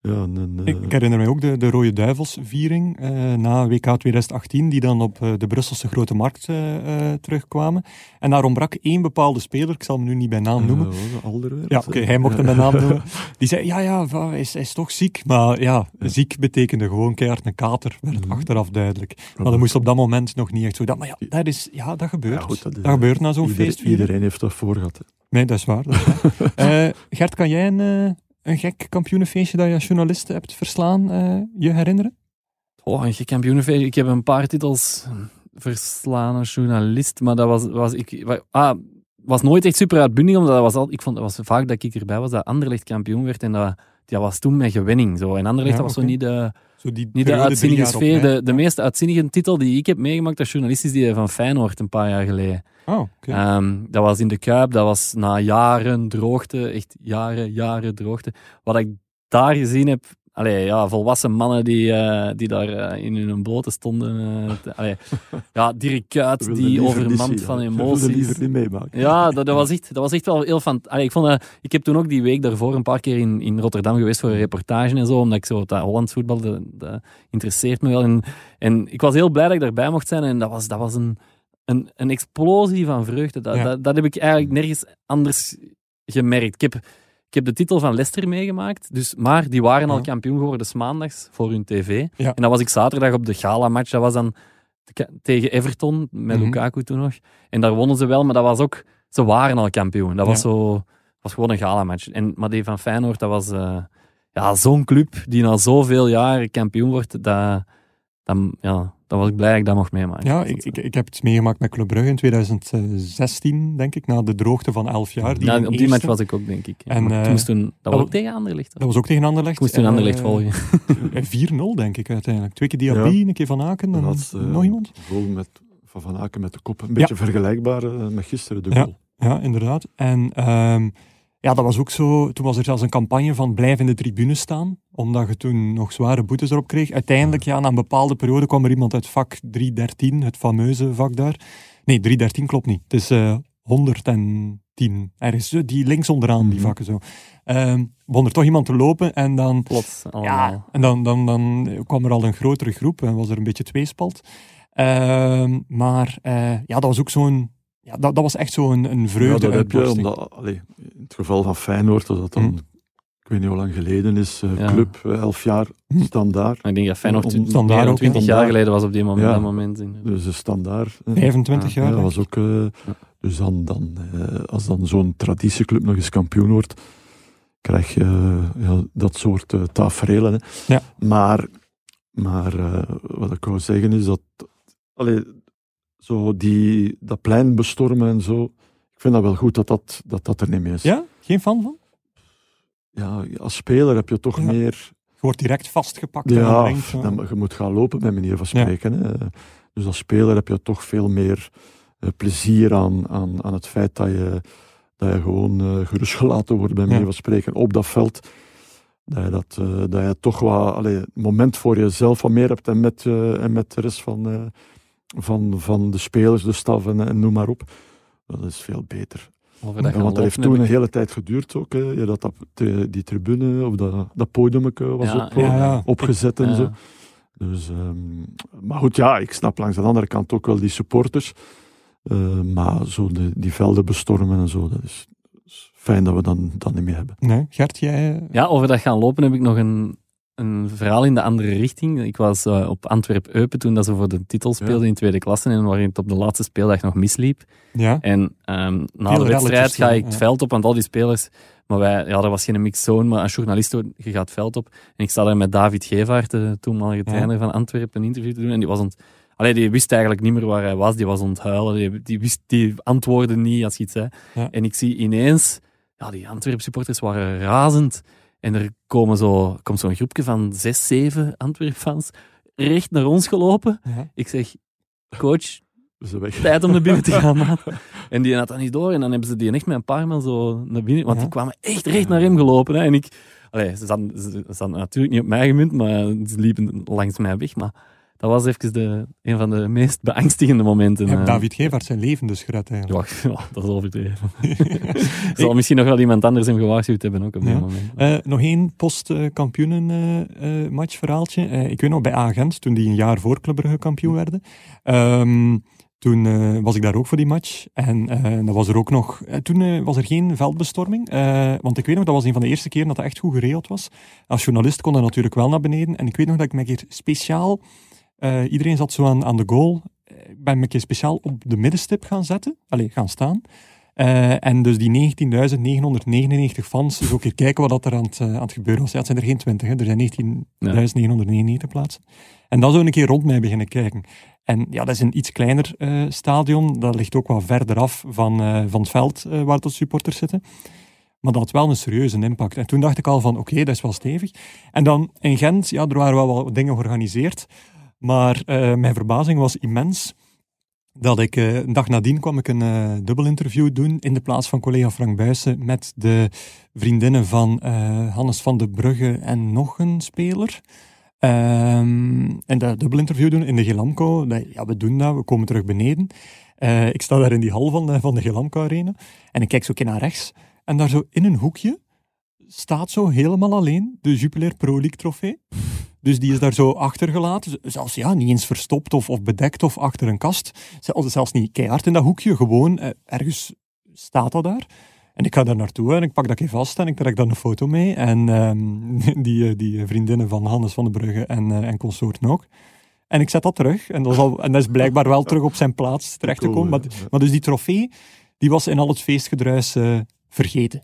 ja, een, een, ik, herinner mij ook de, de Rode Duivels-viering eh, na WK 2018, die dan op eh, de Brusselse Grote Markt eh, eh, terugkwamen. En daar ontbrak één bepaalde speler, ik zal hem nu niet bij naam noemen. eh, Alderweireld, Ja, oké, hij mocht hem bij naam noemen. Die zei, ja, ja, hij is, hij is toch ziek. Maar ja, Ja. ziek betekende gewoon keihard een kater, werd Mhm. achteraf duidelijk. Maar dat moest op dat moment nog niet echt zo. Dat, maar ja, dat, is, ja, dat gebeurt. Ja, goed, dat dat, gebeurt na zo'n feestviering. Iedereen heeft dat voor gehad. hè. Nee, dat is waar. Dat is waar. Eh, Gert, kan jij een, eh, een gek kampioenenfeestje dat je als journalist hebt verslaan eh, je herinneren? Oh, een kampioenenfeest. Ik heb een paar titels verslaan als journalist, maar dat was, was ik ah, was nooit echt super uitbundig, omdat dat was al, ik vond dat was vaak dat ik erbij was dat Anderlecht kampioen werd en dat, dat was toen met gewinning. Zo. En Anderlecht Ja, was zo niet de, Zo die niet de uitzinnige op sfeer. De, de meest uitzinnige titel die ik heb meegemaakt als journalist is die van Feyenoord een paar jaar geleden. Oh, oké. Ehm, dat was in de Kuip, dat was na jaren droogte, echt jaren, jaren droogte. Wat ik daar gezien heb, allee, ja, volwassen mannen die, eh, die daar eh, in hun blote stonden. eh, te- allee, ja, Dirk Kuyt, die overmand van emoties. liever niet meemaken. Ja, dat, dat, was echt, dat was echt wel heel van. Ik, vond, ik heb toen ook die week daarvoor een paar keer in, in Rotterdam geweest voor een reportage en zo, omdat ik zo dat Hollands voetbal, dat, dat interesseert me wel. En, en ik was heel blij dat ik daarbij mocht zijn en dat was, dat was een, een, een explosie van vreugde. Dat, Ja. dat, dat heb ik eigenlijk nergens anders gemerkt. Ik heb, ik heb de titel van Leicester meegemaakt, dus, maar die waren al kampioen geworden 's maandags voor hun tv. Ja. En dan was ik zaterdag op de gala-match, dat was dan te- tegen Everton, met Mhm. Lukaku toen nog. En daar wonnen ze wel, maar dat was ook... Ze waren al kampioen. Dat was, zo, was gewoon een gala-match. En, maar die van Feyenoord, dat was eh, ja, zo'n club die na zoveel jaar kampioen wordt. Dat, dat, ja, dan was ik blij dat ik dat mocht meemaken. Ja, ik, ik, ik heb het meegemaakt met Club Brugge in 2016, denk ik, na de droogte van 11 jaar. Die Ja, op die eerste- match was ik ook, denk ik. En, eh, toen moest toen, dat was dat- ook tegen Anderlecht. Dat was ook tegen Anderlecht. Ik moest toen En, Anderlecht eh, volgen. eh, 4-0, denk ik, uiteindelijk. Twee keer Diaby, Ja. een keer Van Aken en Dat was, eh, nog iemand. Met, van Van Aken met de kop. Een beetje vergelijkbaar eh, met gisteren, de goal. Ja, inderdaad. En ehm, ja, dat was ook zo. Toen was er zelfs een campagne van blijf in de tribune staan, omdat je toen nog zware boetes erop kreeg. Uiteindelijk, ja, na een bepaalde periode kwam er iemand uit vak 313, het fameuze vak daar. Nee, 313 klopt niet. Het is eh 110. Ergens die links onderaan, die Mhm. vakken zo. Begon er toch iemand te lopen en dan Plots allemaal. ja, en dan, dan, dan kwam er al een grotere groep en was er een beetje tweespalt. Ehm, maar eh, ja, dat was ook zo'n... Ja, dat, dat was echt zo'n een Ja, vreugde dat heb je, uitbarsting. omdat, allee, in het geval van Feyenoord, dat dat dan, Hm. ik weet niet hoe lang geleden is, eh, Ja. club, eh, elf jaar, Hm. standaard. Maar ik denk dat Feyenoord Om- standaard meer dan ook, 20 hè? jaar geleden was op die moment. Ja. Dat moment in. Dus de standaard. eh, 25 Ja, jaar. Ja, dat was ook, eh, dus dan, dan, eh, als dan zo'n traditieclub nog eens kampioen wordt, krijg je eh, ja, dat soort eh tafereelen. hè. Ja. Maar, maar eh, wat ik wou zeggen is dat allee, zo die, dat plein bestormen en zo, ik vind dat wel goed dat dat, dat, dat er niet meer is. Ja? Geen fan van? Ja, als speler heb je toch Ja. meer... Je wordt direct vastgepakt en Ja, ja. dan, je moet gaan lopen, bij manier van spreken. Hè. Dus als speler heb je toch veel meer eh, plezier aan, aan, aan het feit dat je, dat je gewoon eh, gerustgelaten wordt, bij manier van spreken, op dat veld. Dat je, dat, eh, dat je toch wat allee, een moment voor jezelf wat meer hebt en met, en met de rest van, van, van de spelers, de staf en, en noem maar op. Dat is veel beter. Dat Ja, want dat heeft toen een hele tijd geduurd ook. Hè. Ja, dat, die tribune of dat, dat podium was Ja, op, Ja, ja. opgezet en ja. zo. Dus, ehm, maar goed, ja, ik snap langs de andere kant ook wel die supporters. Eh, maar zo de, die velden bestormen en zo, dat is, is fijn dat we dan, dat niet meer hebben. Nee, Gert, jij... eh, Ja, over dat gaan lopen heb ik nog een, een verhaal in de andere richting. Ik was eh, op Antwerp-Eupen toen dat ze voor de titel speelden in tweede klasse en waarin het op de laatste speeldag nog misliep. Ja? En ehm, na de wedstrijd ga ik het veld op, want al die spelers... Maar wij, ja, er was geen mixed zone, maar als journalist, je gaat het veld op. En ik sta daar met David Gevaert, de toenmalige trainer van Antwerpen, een interview te doen. En die was ont... Allee, die wist eigenlijk niet meer waar hij was. Die was onthuilen. Die, die, wist, die antwoordde niet als je iets zei. Ja. En ik zie ineens... Ja, die Antwerp supporters waren razend. En er komen zo, komt zo'n groepje van zes, zeven Antwerp-fans recht naar ons gelopen. Ja. Ik zeg, coach, tijd om naar binnen te gaan, maat. En die had dat niet door. En dan hebben ze die echt met een paar man zo naar binnen. Want Ja. die kwamen echt recht naar hem gelopen. Hè. En ik... Allee, ze zaten, ze ze zaten natuurlijk niet op mij gemunt, maar ze liepen langs mij weg. Maar dat was even de, een van de meest beangstigende momenten. Je hebt eh. David Gevaert zijn leven dus gered eigenlijk. Ja, ja, dat is overdreven. Zal misschien nog wel iemand anders hem gewaarschuwd hebben ook op Ja. moment. Eh, nog één post-kampioenen-match verhaaltje. Eh, ik weet nog, bij Agent, toen die een jaar voor Club Brugge kampioen werden, ehm, toen was ik daar ook voor die match. En eh, dan was er ook nog... toen was er geen veldbestorming. want ik weet nog, dat was een van de eerste keren dat dat echt goed geregeld was. Als journalist kon dat natuurlijk wel naar beneden. En ik weet nog dat ik me keer speciaal... eh, iedereen zat zo aan, aan de goal. Eh, Ik ben me een keer speciaal op de middenstip gaan zetten. Allee, gaan staan. Eh, en dus die 19.999 fans, dus ook hier kijken wat dat er aan het, aan het gebeuren was. Ja, het zijn er geen 20, hè. er zijn 19.999 plaatsen. En dan zo een keer rond mij beginnen kijken. En ja, dat is een iets kleiner stadion. Dat ligt ook wat verder af van, van het veld waar de supporters zitten. Maar dat had wel een serieuze impact. En toen dacht ik al van, oké, dat is wel stevig. En dan in Gent, ja, er waren wel wat dingen georganiseerd. Maar eh, mijn verbazing was immens. dat ik eh, een dag nadien kwam ik een uh, dubbel interview doen in de plaats van collega Frank Buijsen met de vriendinnen van Hannes van de Brugge en nog een speler. Um, en dat dubbel interview doen in de Gelamco. Ja, we doen dat, we komen terug beneden. ik sta daar in die hal van de, van de Gelamco Arena en ik kijk zo een keer naar rechts. En daar zo in een hoekje staat zo helemaal alleen de Jupiler Pro League trofee. Dus die is daar zo achtergelaten. Zelfs ja, niet eens verstopt of, of bedekt of achter een kast. Zelfs niet keihard in dat hoekje. Gewoon eh, ergens staat dat daar. En ik ga daar naartoe en ik pak dat even vast en ik trek daar een foto mee. En um, die, eh, die vriendinnen van Hannes van de Brugge en, uh, en consorten ook. En ik zet dat terug. En dat, is al, en dat is blijkbaar wel terug op zijn plaats terecht te komen. Maar, maar, dus die trofee, die was in al het feestgedruis uh, vergeten.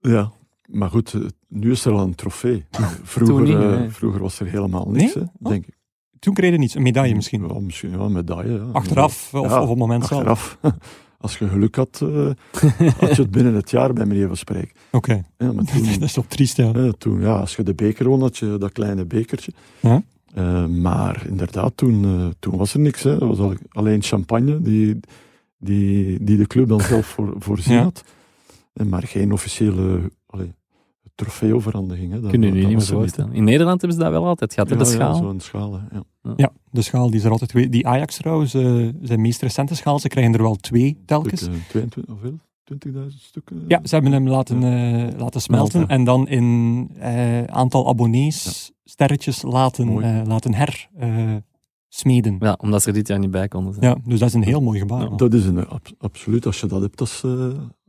Ja, maar goed, eh, nu is er al een trofee. Vroeger, niet, uh, vroeger was er helemaal niks, hè, oh. denk ik. Toen kreeg je niets, een medaille misschien? Ja, misschien ja, een medaille. Ja. Achteraf of, of, op het moment achteraf. zelf? Als je geluk had, uh, had je het binnen het jaar bij meneer van spreken. Oké, okay. dat is toch triest, ja. toen, ja. Als je de beker won, had je dat kleine bekertje. Ja? Uh, maar inderdaad, toen, toen was er niks. Hè. Was alleen champagne die, die, die de club dan zelf voor, voorzien ja. had. Maar geen officiële allee, trofeeoverhandiging. Hè. Dat, Kunnen jullie niet meer voorstellen. In Nederland hebben ze dat wel altijd gehad, ja, de schaal. Ja, zo'n schaal, ja. ja. de schaal die is er altijd... Die Ajax trouwens, uh, zijn meest recente schaal, ze krijgen er wel twee telkens. Stuk, uh, 22, hoeveel? 20.000 stukken? Ja, ze hebben hem laten, uh, laten smelten en dan in aantal abonnees, sterretjes laten, laten her smeden. Ja, omdat ze er dit jaar niet bij konden zijn. Ja, dus dat is een heel mooi gebaar. dat is een, ab absoluut, als je dat hebt als,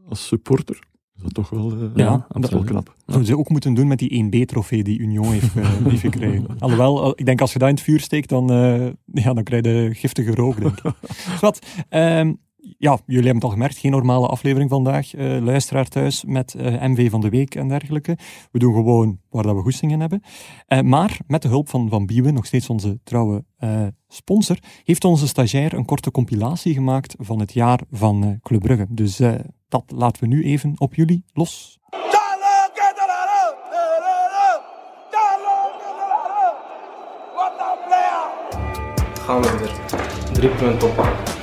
als supporter is dat toch wel, uh, ja, dat wel knap. Dat zouden ze ook moeten doen met die 1B-trofee die Union heeft, uh, heeft gekregen. Alhoewel, ik denk als je dat in het vuur steekt, dan, uh, ja, dan krijg je giftige rook, denk ik. wat, um, ja, jullie hebben het al gemerkt, geen normale aflevering vandaag. Uh, luisteraar thuis met uh, MV van de Week en dergelijke. We doen gewoon waar dat we goesting in hebben. Uh, maar met de hulp van, van Biewen, nog steeds onze trouwe sponsor, heeft onze stagiair een korte compilatie gemaakt van het jaar van Club Brugge. Dus dat laten we nu even op jullie los. Gaan we weer. Drie punten op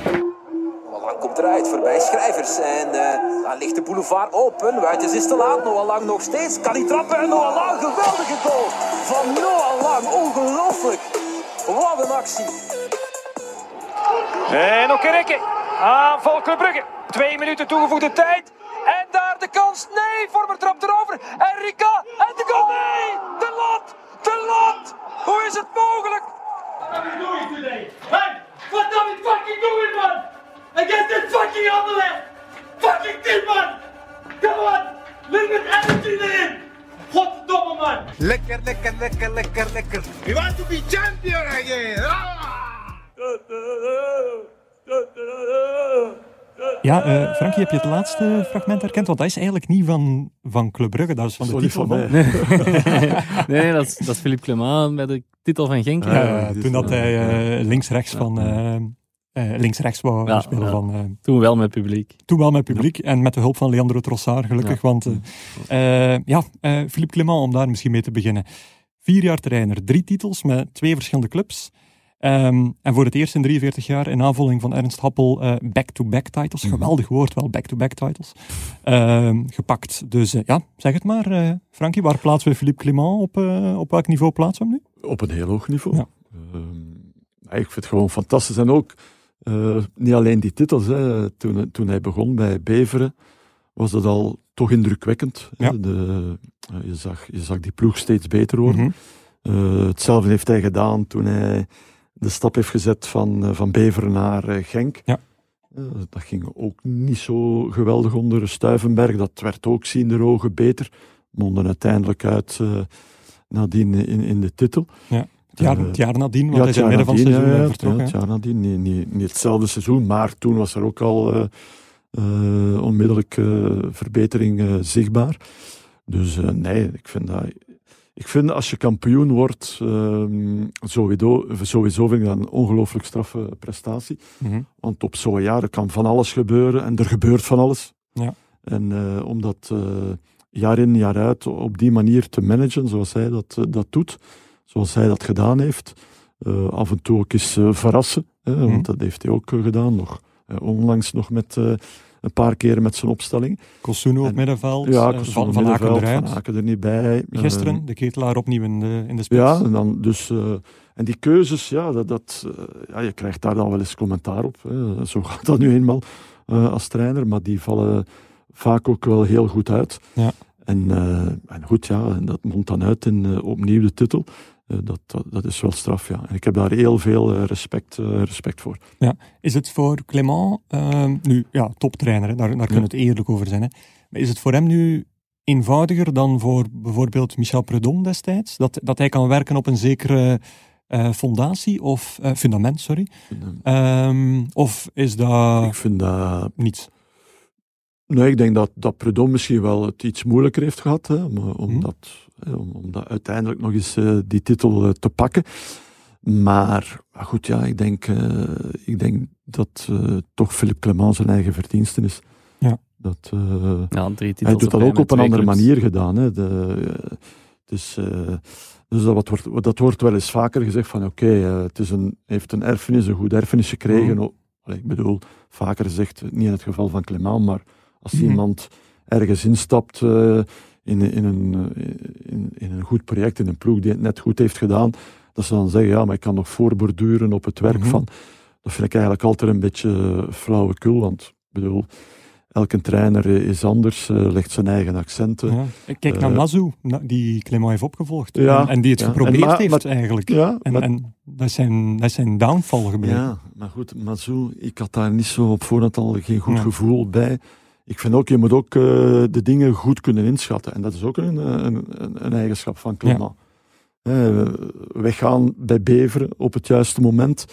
komt eruit voorbij Schrijvers. En uh, dan ligt de boulevard open. Wuitjes is te laat. Noah Lang nog steeds. Kan hij trappen? En Noah Lang, geweldige goal van Noah Lang. Ongelooflijk. Wat een actie. En ook Rikke. Aanval Club Brugge. Twee minuten toegevoegde tijd. En daar de kans. Nee, Vormer trapt erover. En Rika. En de goal. Nee, de lat. De lat. Hoe is het mogelijk? What are we doing today? Hey, what are we fucking doing, man? against this fucking Anderlecht. Fucking dit, man. Come on. Met energy erin. Godverdomme, man. Lekker, lekker, lekker, lekker, lekker. We want to be champion again. Ah! Ja, uh, Frankie, heb je het laatste fragment herkend? Want dat is eigenlijk niet van, van Club Brugge, dat is van de titel. Van nee, nee dat, is, dat is Philippe Clement met de titel van Genk. Ja, toen dat hij uh, links-rechts van, uh, uh, links-rechts wou ja, spelen. Van, uh, toen wel met publiek. Toen wel met publiek en met de hulp van Leandro Trossard, gelukkig. Want uh, ja, Philippe Clement, om daar misschien mee te beginnen. Vier jaar trainer, drie titels met twee verschillende clubs. Um, en voor het eerst in 43 jaar, in aanvulling van Ernst Happel, back-to-back titles. Mm Geweldig woord wel, back-to-back titles. Uh, gepakt. Dus ja, zeg het maar, Frankie, waar plaatsen we Philippe Clement op? op welk niveau plaatsen we hem nu? Op een heel hoog niveau. Ja. Ehm, ik vind het gewoon fantastisch. En ook uh, niet alleen die titels. Hè. Toen, toen hij begon bij Beveren, was dat al toch indrukwekkend. Ja. De, uh, je, zag, je zag die ploeg steeds beter worden. Mm -hmm. uh, hetzelfde heeft hij gedaan toen hij de stap heeft gezet van, van Beveren naar Genk. Ja. dat ging ook niet zo geweldig onder Stuivenberg. Dat werd ook zien de ogen beter. Monden uiteindelijk uit nadien in, in de titel. Ja. Het jaar, het jaar nadien, want ja, hij is in midden van het seizoen ja, vertrokken. Ja, het jaar nadien, niet, niet, niet, hetzelfde seizoen, maar toen was er ook al uh, uh, onmiddellijk uh, verbetering zichtbaar. Dus nee, ik vind dat... Ik vind als je kampioen wordt, ehm, sowieso, sowieso vind ik dat een ongelooflijk straffe prestatie. Mm -hmm. Want op zo'n jaar kan van alles gebeuren en er gebeurt van alles. Ja. En om dat jaar in jaar uit op die manier te managen, zoals hij dat, dat doet, zoals hij dat gedaan heeft. Af en toe ook eens verrassen. Hè, Mhm. Want dat heeft hij ook eh, gedaan. Nog, eh, onlangs nog met, eh, een paar keer met zijn opstelling. Kosuno op En- middenveld, Ja, eh, van, Aken middenveld, eruit. Van Aken er niet bij. Eh, Gisteren, de ketelaar opnieuw in de, in de spits. Ja, en, dan dus, eh, en die keuzes, ja, dat, dat, ja, je krijgt daar dan wel eens commentaar op. Hè. Zo gaat dat nu eenmaal als trainer, maar die vallen vaak ook wel heel goed uit. Ja. En, en goed, ja, en dat mondt dan uit in opnieuw de titel. Eh, dat, dat, dat is wel straf, ja. En ik heb daar heel veel eh, respect, eh, respect voor. Is het voor Clément, ehm, nu ja, toptrainer, hè, daar, daar kunnen we het eerlijk over zijn. Hè. Maar is het voor hem nu eenvoudiger dan voor bijvoorbeeld Michel Prudhomme destijds? Dat, dat hij kan werken op een zekere eh, fondatie of fundament, sorry. Ehm, of is dat Ik vind dat... niets? Nee, ik denk dat, dat Prudhomme misschien wel het iets moeilijker heeft gehad, hè, om, om, dat, hè, om, om dat uiteindelijk nog eens eh, die titel eh, te pakken. Maar, maar goed, ja, ik denk, eh, ik denk dat eh, toch Philippe Clement zijn eigen verdiensten is. Ja. Dat, eh, Ja, drie hij doet dat ook op een andere clubs. manier gedaan. Hè. De, eh, dus eh, dus dat, wat wordt, dat wordt wel eens vaker gezegd van oké, eh, het is een, heeft een erfenis, een goed erfenis gekregen. Allee, ik bedoel, vaker gezegd, niet in het geval van Clement, maar als Mhm. iemand ergens instapt eh, in, in, een, eh, in, in een goed project, in een ploeg die het net goed heeft gedaan, dat ze dan zeggen, ja, maar ik kan nog voorborduren op het werk Mhm. van. Dat vind ik eigenlijk altijd een beetje flauwekul, want ik bedoel, elke trainer is anders, eh, legt zijn eigen accenten. Ja. Kijk naar Mazou, die Clément heeft opgevolgd. Ja, en, en die het ja. Geprobeerd maar- heeft maar- eigenlijk. Ja, En, maar- en dat, is zijn, dat zijn downfall gebleken. Ja, maar goed, Mazou, ik had daar niet zo op voorhand al geen goed gevoel bij. Ik vind ook, je moet ook eh, de dingen goed kunnen inschatten. En dat is ook een, een, een, een eigenschap van Clement. Eh, weggaan bij Beveren op het juiste moment.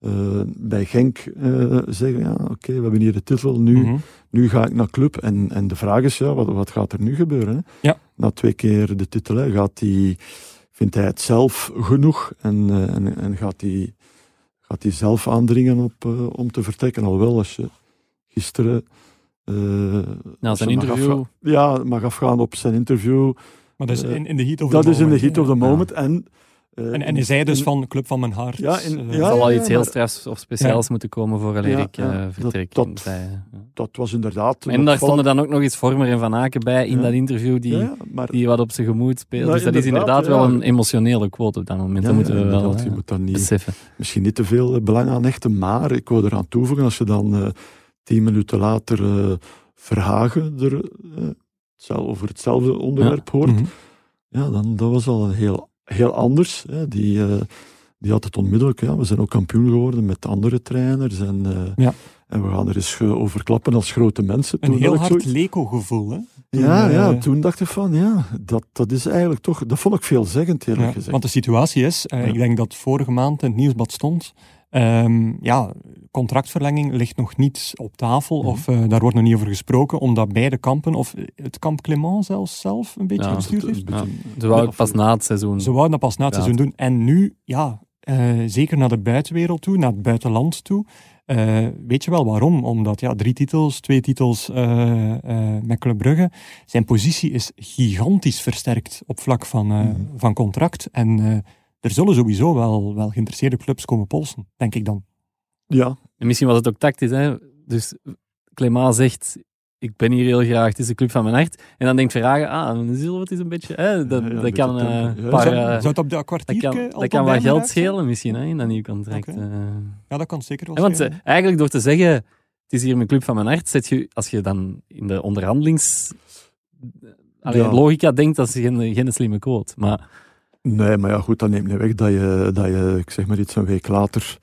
Eh, bij Genk eh, zeggen, ja, oké, we hebben hier de titel, nu, Mhm. nu ga ik naar club. En, en de vraag is, ja, wat, wat gaat er nu gebeuren? Hè? Ja. Na twee keer de titel, hè, gaat hij, vindt hij het zelf genoeg? En, eh, en, en gaat hij gaat hij zelf aandringen op, eh, om te vertrekken? Alhoewel, als je gisteren... eh, Ja, als zijn mag interview. ja, mag afgaan op zijn interview. Maar dat is Eh, in, in de heat of dat the is in moment, heat of the Ja. moment. En, eh, En, en hij zei dus in- van Club van mijn hart. Ja, in- Er ja, zal wel ja, iets heel strafs of speciaals moeten komen voor Ja, ik eh, dat- vertrek. dat- zei hij. Ja. Dat was inderdaad... En daar stonden dan ook nog eens Vormer en Van Aken bij in Ja. dat interview die, Ja, ja, maar, die wat op zijn gemoed speelt. Ja, dus dat is inderdaad, wel een emotionele quote op dat moment. ja, dat moeten we ja, wel je moet dan niet, beseffen. misschien niet te veel belang aan hechten, maar ik wil eraan toevoegen, als je dan eh, tien minuten later eh, Verhagen er, hetzelfde- over hetzelfde onderwerp hoort, mhm. ja, dan dat was al heel, heel anders. Hè. Die, eh, die had het onmiddellijk, ja, we zijn ook kampioen geworden met andere trainers en, Ja. en we gaan er eens over klappen als grote mensen. Een Toen heel hard zoiets- Leco-gevoel. Hè? Toen, ja, ja, toen dacht ik van, ja, dat, dat is eigenlijk toch, dat vond ik veelzeggend eerlijk Ja, gezegd. want de situatie is, Ja. ik denk dat vorige maand in het nieuwsblad stond, ehm, ja, contractverlenging ligt nog niet op tafel, Mhm. of eh, daar wordt nog niet over gesproken, omdat beide kampen, of het kamp Clément zelfs zelf een beetje Ja, is heeft. beetje- Ze wou Ja, het pas na het seizoen. Ze wouden dat pas na het Ja. seizoen doen. En nu, ja, eh, zeker naar de buitenwereld toe, naar het buitenland toe. eh, weet je wel waarom? Omdat ja, drie titels, twee titels eh, eh, met Club Brugge. Zijn positie is gigantisch versterkt op vlak van, eh, Mhm. van contract. En eh, er zullen sowieso wel, wel geïnteresseerde clubs komen polsen, denk ik dan. Ja, En misschien was het ook tactisch. Hè? Dus Clément zegt, ik ben hier heel graag, het is de club van mijn hart. En dan denkt Verhagen, ah, het eens een beetje... Hè? Dat, Ja, ja, dat een kan beetje eh. Ja, een paar, zou, eh, zou het op dat dat kwartiertje kan, al dat kan wat geld schelen misschien, hè, in dat nieuwe contract. Oké. eh. Ja, dat kan zeker wel want eigenlijk door te zeggen, het is hier mijn club van mijn hart, zet je, als je dan in de onderhandelings... Allee, Ja. logica denkt, dat is geen, geen slimme quote. Maar nee, maar ja, goed, dat neemt niet weg dat je, dat je ik zeg maar iets, een week later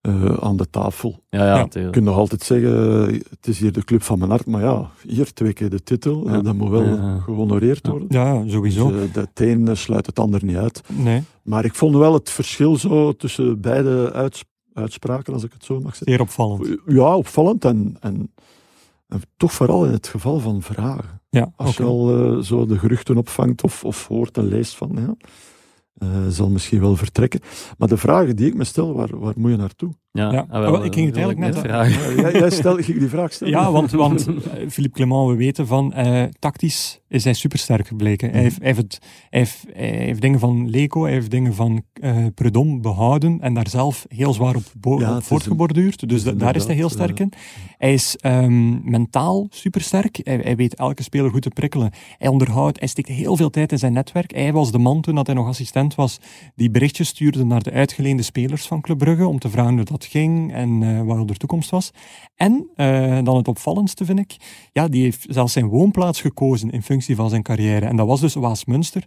eh, aan de tafel. ja, ja, Ja. Je natuurlijk. kunt nog altijd zeggen, het is hier de club van mijn hart, maar ja, hier twee keer de titel, eh, Ja. dat moet wel Ja. gehonoreerd Ja. worden. Ja, sowieso. Dus, de het een eh, sluit het ander niet uit. nee, Maar ik vond wel het verschil zo tussen beide uits- uitspraken, als ik het zo mag zeggen. zeer opvallend. Ja, opvallend en, en, en toch vooral in het geval van vragen. Ja, Als je al eh, zo de geruchten opvangt of, of hoort en leest van, ja, zal misschien wel vertrekken. Maar de vragen die ik me stel, waar, waar moet je naartoe? Ja, Ja, ah, wel, wel, ik ging het eigenlijk net- vragen. Ja, jij, jij stel, ging die vraag stellen? Ja, want, want Philippe Clement, we weten van, eh, tactisch is hij supersterk gebleken. Hij, heeft, hij, heeft het, hij, heeft, hij heeft dingen van Leco, hij heeft dingen van eh Predom behouden en daar zelf heel zwaar op, Ja, op voortgeborduurd. Dus da- daar is hij heel sterk in. Hij is ehm, mentaal supersterk. Hij, hij weet elke speler goed te prikkelen. Hij onderhoudt, hij steekt heel veel tijd in zijn netwerk. Hij was de man toen dat hij nog assistent was, die berichtjes stuurde naar de uitgeleende spelers van Club Brugge om te vragen hoe dat ging en eh wat de toekomst was. En eh, dan het opvallendste vind ik, ja, die heeft zelfs zijn woonplaats gekozen in functie van zijn carrière. En dat was dus Waasmunster,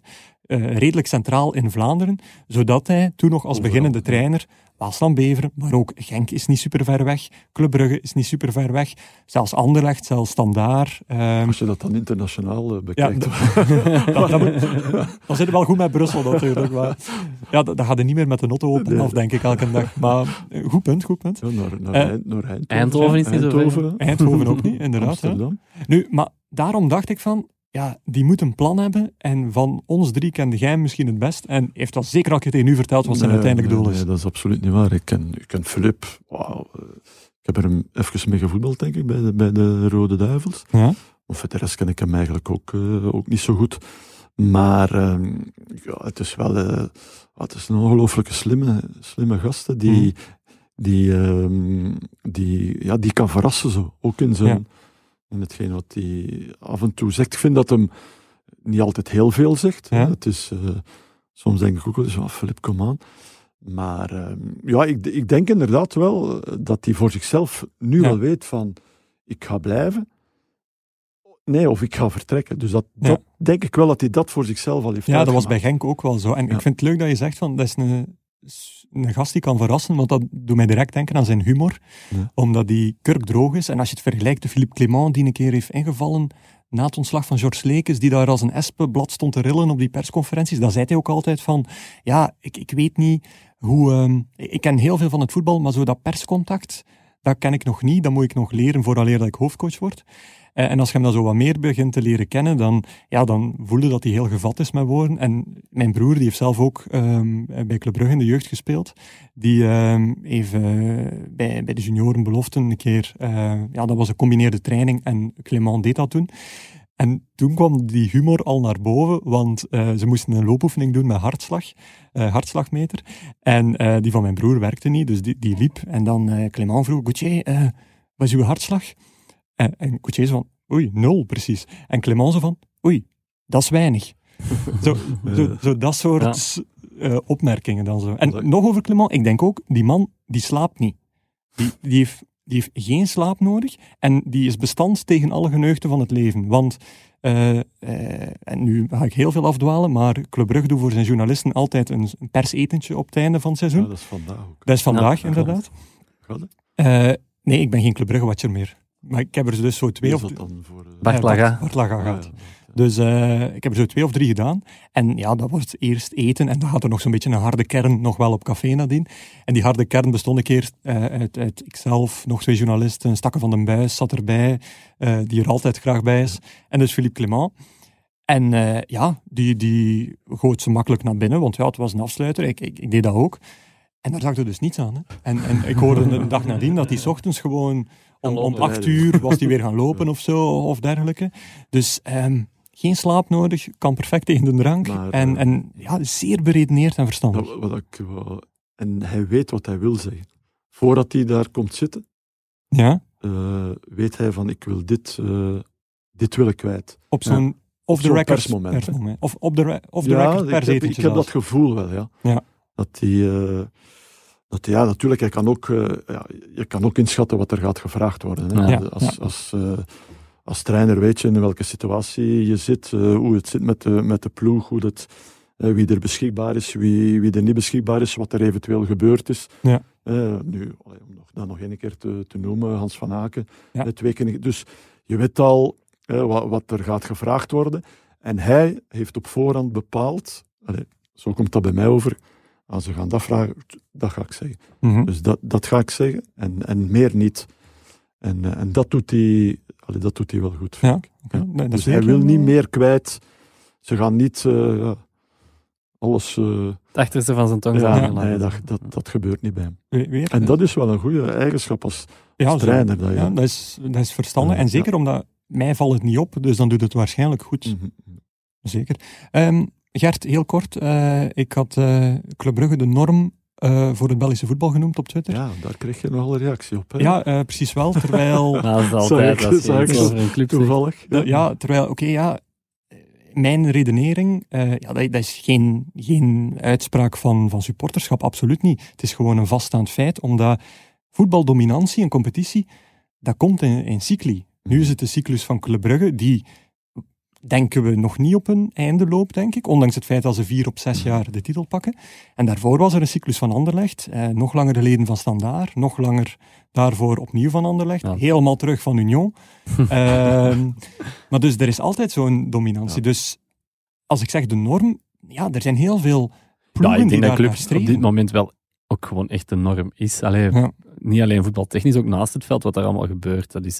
eh, redelijk centraal in Vlaanderen, zodat hij toen nog als Overal, beginnende trainer Waasland-Beveren, maar ook Genk is niet super ver weg, Club Brugge is niet super ver weg, zelfs Anderlecht, zelfs Standaard. ehm, Als je dat dan internationaal eh, bekijkt. dat, dat moet- dan zit het wel goed met Brussel natuurlijk. Maar, ja, dat, dat gaat er niet meer met de auto open Nee. af, denk ik, elke dag. Maar eh, goed punt, goed punt. Ja, naar, naar, Eind- naar Eindhoven. Eindhoven is niet zo ver. Eindhoven. Eindhoven ook niet, inderdaad. Nu, maar daarom dacht ik van, ja, die moet een plan hebben. En van ons drie kende jij misschien het best. En heeft dat zeker al tegen u verteld wat zijn Nee, uiteindelijk nee, doel is. Nee, dat is absoluut niet waar. Ik ken, ik ken Filip. Eh, Ik heb er hem even mee gevoetbald, denk ik, bij de, bij de Rode Duivels. Ja. Of voor de rest ken ik hem eigenlijk ook, eh, ook niet zo goed. Maar ehm, ja, het is wel uh, het is een ongelooflijke slimme, slimme gast. hè, Die, Mhm. die, um, die, ja, die kan verrassen zo. Ook in, zijn, Ja. In hetgeen wat hij af en toe zegt. Ik vind dat hem niet altijd heel veel zegt. Ja. Het is, uh, soms denk ik ook wel eens, oh, Philip, kom aan. Maar um, ja, ik, ik, denk inderdaad wel eh, dat hij voor zichzelf nu ja. wel weet van, ik ga blijven. Nee, of ik ga vertrekken. Dus dat, Ja. dat denk ik wel dat hij dat voor zichzelf al heeft Ja, dat was bij Genk ook wel zo. En ik vind het leuk dat je zegt van dat is een, een gast die kan verrassen, want dat doet mij direct denken aan zijn humor. Ja. Omdat die kurkdroog is. En als je het vergelijkt, de Philippe Clement die een keer heeft ingevallen na het ontslag van Georges Lekes, die daar als een espenblad stond te rillen op die persconferenties, dan zei hij ook altijd van, ja, ik, ik weet niet hoe... ehm, ik ken heel veel van het voetbal, maar zo dat perscontact, dat ken ik nog niet. Dat moet ik nog leren vooraleer dat ik hoofdcoach word. Uh, en als je hem dan zo wat meer begint te leren kennen, dan, ja, dan voelde dat hij heel gevat is met woorden. En mijn broer, die heeft zelf ook um, bij Club Brugge in de jeugd gespeeld. Die um, heeft uh, bij, bij de junioren beloften een keer... Uh, ja, dat was een combineerde training en Clement deed dat toen. En toen kwam die humor al naar boven, want ze moesten een loopoefening doen met hartslag, hartslagmeter. En die van mijn broer werkte niet, dus die, die liep. En dan Clement vroeg, Gauthier, wat is uw hartslag? En, en van, oei, nul precies. En Clement zo van, oei, dat is weinig. zo, zo, zo, dat soort ja. opmerkingen dan zo. En nog over Clement, ik denk ook, die man, die slaapt niet. Die, die heeft die heeft geen slaap nodig en die is bestand tegen alle geneugten van het leven. Want, uh, uh, en nu ga ik heel veel afdwalen, maar Club Brugge doet voor zijn journalisten altijd een, een persetentje op het einde van het seizoen. Ja, dat is vandaag ook. Dat is vandaag, ja, inderdaad. Gaat het? Uh, nee, ik ben geen Club Brugge-watcher meer. Maar ik heb er dus zo twee of... dan voor... Uh... Bart Laga. Bart Laga gaat. Ja, ja. Dus uh, ik heb er zo twee of drie gedaan. En ja, dat wordt eerst eten. En dan gaat er nog zo'n beetje een harde kern nog wel op café nadien. En die harde kern bestond een keer uh, uit, uit ikzelf, nog twee journalisten. Stakken van den Buis zat erbij, uh, die er altijd graag bij is. En dus Philippe Clement. En uh, ja, die, die gooit ze makkelijk naar binnen, want ja, het was een afsluiter. Ik, ik, ik deed dat ook. En daar zag er dus niets aan. Hè. En, en ik hoorde een dag nadien dat hij ochtends gewoon om, om acht uur was hij weer gaan lopen of zo, of dergelijke. Dus... Um, geen slaap nodig, kan perfect tegen de drank. Maar, en, uh, en ja, zeer beredeneerd en verstandig. Wat ik, uh, en hij weet wat hij wil zeggen. Voordat hij daar komt zitten, ja? uh, weet hij van ik wil dit, dit wil ik kwijt. Op zo'n ja. off the record persmoment. Of op de the ja, record ik heb, ik heb dat gevoel wel, ja. ja. Dat hij... dat, ja, natuurlijk, hij kan ook, ja, je kan ook inschatten wat er gaat gevraagd worden. Hè. Als, als, als trainer weet je in welke situatie je zit, uh, hoe het zit met de, met de ploeg, hoe het, uh, wie er beschikbaar is, wie, wie er niet beschikbaar is, wat er eventueel gebeurd is. Ja. Nu, om nog, dat nog één keer te, te noemen, Hans van Aken. Twee keer, dus je weet al wat, wat, er gaat gevraagd worden. En hij heeft op voorhand bepaald, allez, zo komt dat bij mij over, als ze gaan dat vragen, dat ga ik zeggen. Mm -hmm. Dus dat, dat ga ik zeggen en, en meer niet. En, en dat doet hij Allee, dat doet hij wel goed. Ja, okay. ja. Nee, dus hij wil niet meer kwijt. Ze gaan niet uh, alles uh, Het achterste van zijn tong. Ja, nee, dat, dat, dat gebeurt niet bij hem. Weer, En dat is wel een goede eigenschap als, ja, als zo. trainer. Dat je, Ja, dat is, dat is verstandig. Ja, En zeker omdat mij valt het niet op, dus dan doet het waarschijnlijk goed. Mhm. Zeker. Ehm, Gert, heel kort. eh, ik had eh Club Brugge de norm eh, voor het Belgische voetbal genoemd op Twitter. Ja, ja, daar kreeg je nogal een reactie op. Hè? eh, precies wel. Terwijl, dat is altijd een club. Toevallig. ja, terwijl oké, ja, mijn redenering, eh, ja, dat, dat is geen, geen uitspraak van, van supporterschap, absoluut niet. Het is gewoon een vaststaand feit, omdat voetbaldominantie en competitie, dat komt in, in cycli. Nu is het de cyclus van Club Brugge, die denken we nog niet op een einde loopt, denk ik. Ondanks het feit dat ze vier op zes jaar de titel pakken. En daarvoor was er een cyclus van Anderlecht. Eh, nog langer de leden van Standaard. Nog langer daarvoor opnieuw van Anderlecht. Ja. Helemaal terug van Union. Ehm, maar dus er is altijd zo'n dominantie. Ja. Dus als ik zeg de norm, ja, er zijn heel veel Ja, ploegen ik die denk dat daar club naar op dit moment wel ook gewoon echt de norm is. Allee, Ja. Niet alleen voetbaltechnisch, ook naast het veld, wat er allemaal gebeurt. Dat is,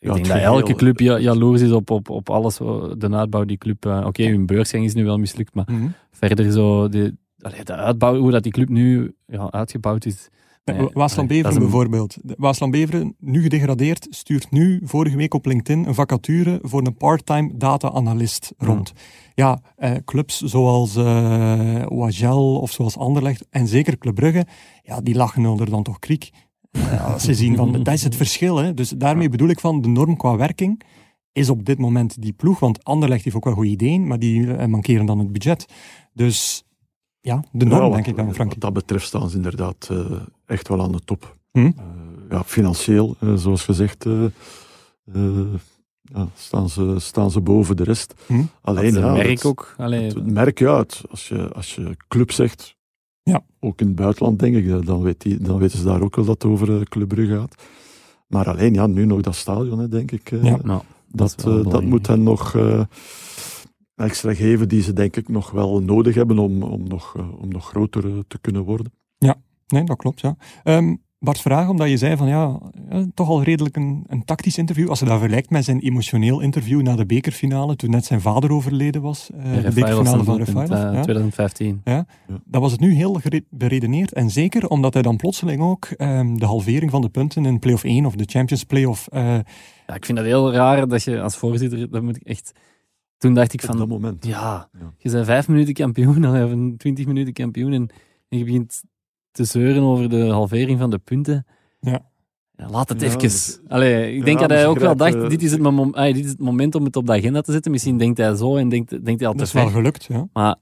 ik Ja, denk dat elke club ja, jaloers is op, op, op alles, de uitbouw die club... eh, Oké, hun beursgang is nu wel mislukt, maar Mhm. verder zo... De, allee, de uitbouw, hoe dat die club nu ja, uitgebouwd is... Nee, Waasland Beveren een- bijvoorbeeld. Waasland Beveren, nu gedegradeerd, stuurt nu vorige week op LinkedIn een vacature voor een part-time data-analyst rond. Ja, eh, clubs zoals eh Wagel of zoals Anderlecht en zeker Club Brugge, ja, die lachen er dan toch kriek. Als ze zien van, dat is het verschil. Hè. Dus daarmee bedoel ik van, de norm qua werking is op dit moment die ploeg, want Anderlecht heeft ook wel goede ideeën, maar die eh, mankeren dan het budget. Dus ja, de norm Ja, wat- denk ik dan, Frank. Wat dat betreft staan ze inderdaad eh, echt wel aan de top. Hm? Eh, ja, financieel, eh, zoals gezegd, eh, eh, ja, staan, ze, staan ze boven de rest. Hm? Alleen, dat ja, merk het- ook. Allee, het merk je uit. Als je, als je club zegt, Ja. ook in het buitenland denk ik, eh, dan, weet die, dan weten ze daar ook wel dat het over eh, Club Brugge gaat. Maar alleen, ja, nu nog dat stadion, hè, denk ik. eh, Ja. nou, dat, eh, dat belangrijk. moet hen nog eh, extra geven die ze denk ik nog wel nodig hebben om, om, nog, eh, om nog groter eh, te kunnen worden. Nee, dat klopt, ja. Ehm, Bart, vraag omdat je zei van ja, toch al redelijk een, een tactisch interview. Als je dat vergelijkt met zijn emotioneel interview na de bekerfinale, toen net zijn vader overleden was, eh, de bekerfinale van doelpunt, Rafael. eh, ja. 2015. Dat was het nu heel beredeneerd. En zeker omdat hij dan plotseling ook ehm, de halvering van de punten in play-off 1 of de Champions Play-off... eh, Ja, ik vind dat heel raar dat je als voorzitter, dat moet ik echt... Toen dacht ik Op van, dat moment. ja, Ja. je bent vijf minuten kampioen, of een twintig minuten kampioen, en, en je begint te zeuren over de halvering van de punten. Ja. Ja, laat het Ja, even. dat- Allee, ik Ja, denk dat hij ze ook wel dacht, grijpen- dit is, het mom- ah, dit is het moment om het op de agenda te zetten. Misschien denkt hij zo en denkt, denkt hij al dat te is wel ver. gelukt, ja. Maar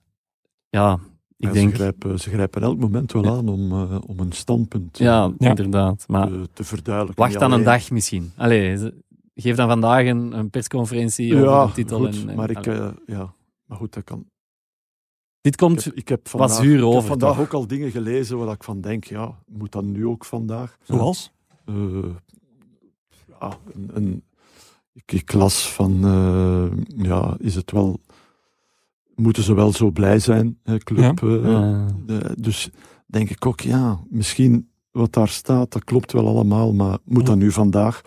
ja, ik Ja, denk... ze, grijpen, ze grijpen elk moment wel Ja. aan om, eh, om een standpunt eh, Ja, Ja. inderdaad. Maar te, te verduidelijken. wacht dan een dag misschien. Allee, ze- geef dan vandaag een, een persconferentie over Ja, de titel. goed, en, en- maar, ik, eh, ja, maar goed, dat kan. Dit Ik komt... heb, ik heb wat vandaag, zuur ik heb over, vandaag toch? ook al dingen gelezen waar ik van denk, ja, moet dat nu ook vandaag? Zoals? Eh, ja, een, een, ik, ik las van, eh, ja, is het wel, moeten ze wel zo blij zijn, hè, club? eh, eh, dus denk ik ook, ja, misschien wat daar staat, dat klopt wel allemaal, maar moet dat nu vandaag?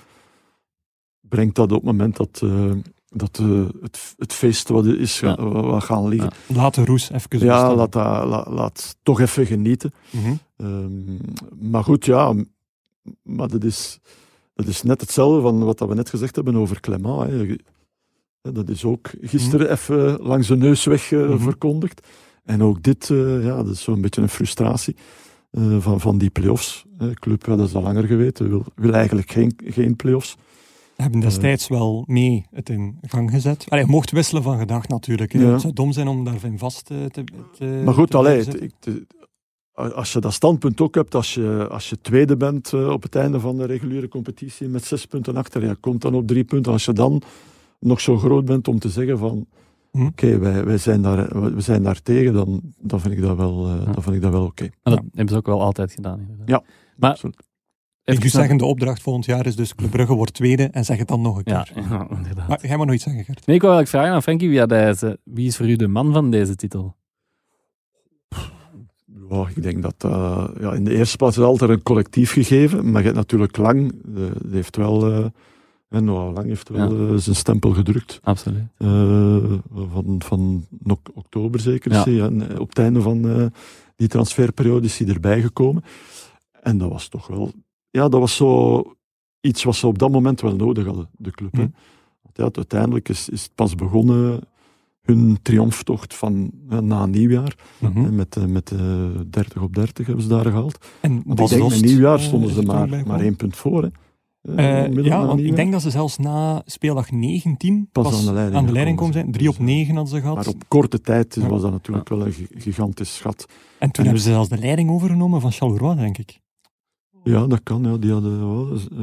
Brengt dat op het moment dat, eh, dat eh, het, het feest wat is, Ja. wat gaan liggen? Laat de roes even Ja, bestaan. laat, dat, laat, laat toch even genieten. Mhm. Ehm, maar goed, ja, maar dat is, dat is net hetzelfde van wat dat we net gezegd hebben over Clément. Hè. Dat is ook gisteren even langs de neus weg eh, Mhm. verkondigd. En ook dit, eh, ja, dat is zo'n beetje een frustratie eh, van, van die play-offs. De club, ja, dat is al langer geweten, wil, wil eigenlijk geen, geen play-offs. Hebben destijds wel mee het in gang gezet. Allee, je mocht wisselen van gedacht natuurlijk. hè. Ja. Het zou dom zijn om daarin vast te, te Maar goed, te allee, ik- als je dat standpunt ook hebt, als je, als je tweede bent eh, op het einde van de reguliere competitie met zes punten achter, ja, komt dan op drie punten. Als je dan nog zo groot bent om te zeggen van, Hm. oké, wij, wij, zijn daar, we zijn daar tegen, dan, dan vind ik dat wel, eh, Ja. dan vind ik dat wel oké. maar dat hebben ze ook wel altijd gedaan. inderdaad. Ja. Maar Absoluut. Ik even moet zeggen, de opdracht volgend jaar is dus Club Brugge wordt tweede en zeg het dan nog een keer. ja, inderdaad. Maar jij maar nooit zeggen, Gert. Nee, ik wou eigenlijk vragen aan Frankie deze. Wie is voor u de man van deze titel? Ja, ik denk dat eh, ja, in de eerste plaats is altijd een collectief gegeven, maar je hebt natuurlijk lang, eh, die heeft wel eh, En Noah Lang heeft wel eh, zijn stempel gedrukt. Absoluut. Eh, van, van oktober zeker. Ja. is hij, en, eh, op het einde van eh, die transferperiode is hij erbij gekomen. En dat was toch wel... Ja, dat was zo iets wat ze op dat moment wel nodig hadden, de club. hè. Want ja, uiteindelijk is, is het pas begonnen, hun triomftocht van na nieuwjaar. Mhm. Met, eh, met eh 30 op 30 hebben ze daar gehaald. En Want Bas ik denk, Dost, met nieuwjaar eh, stonden ze maar, maar één punt voor. Hè. Ja, na want ik denk dat ze zelfs na speeldag 19 Pas pas aan de leiding aan de leiding komen zijn. 3 op 9 hadden ze gehad. Maar op korte tijd Ja. was dat natuurlijk wel een gi- gigantisch schat. En toen en- hebben ze zelfs de leiding overgenomen van Charleroi, denk ik. Ja, dat kan. Ja. Die hadden wat, was, eh,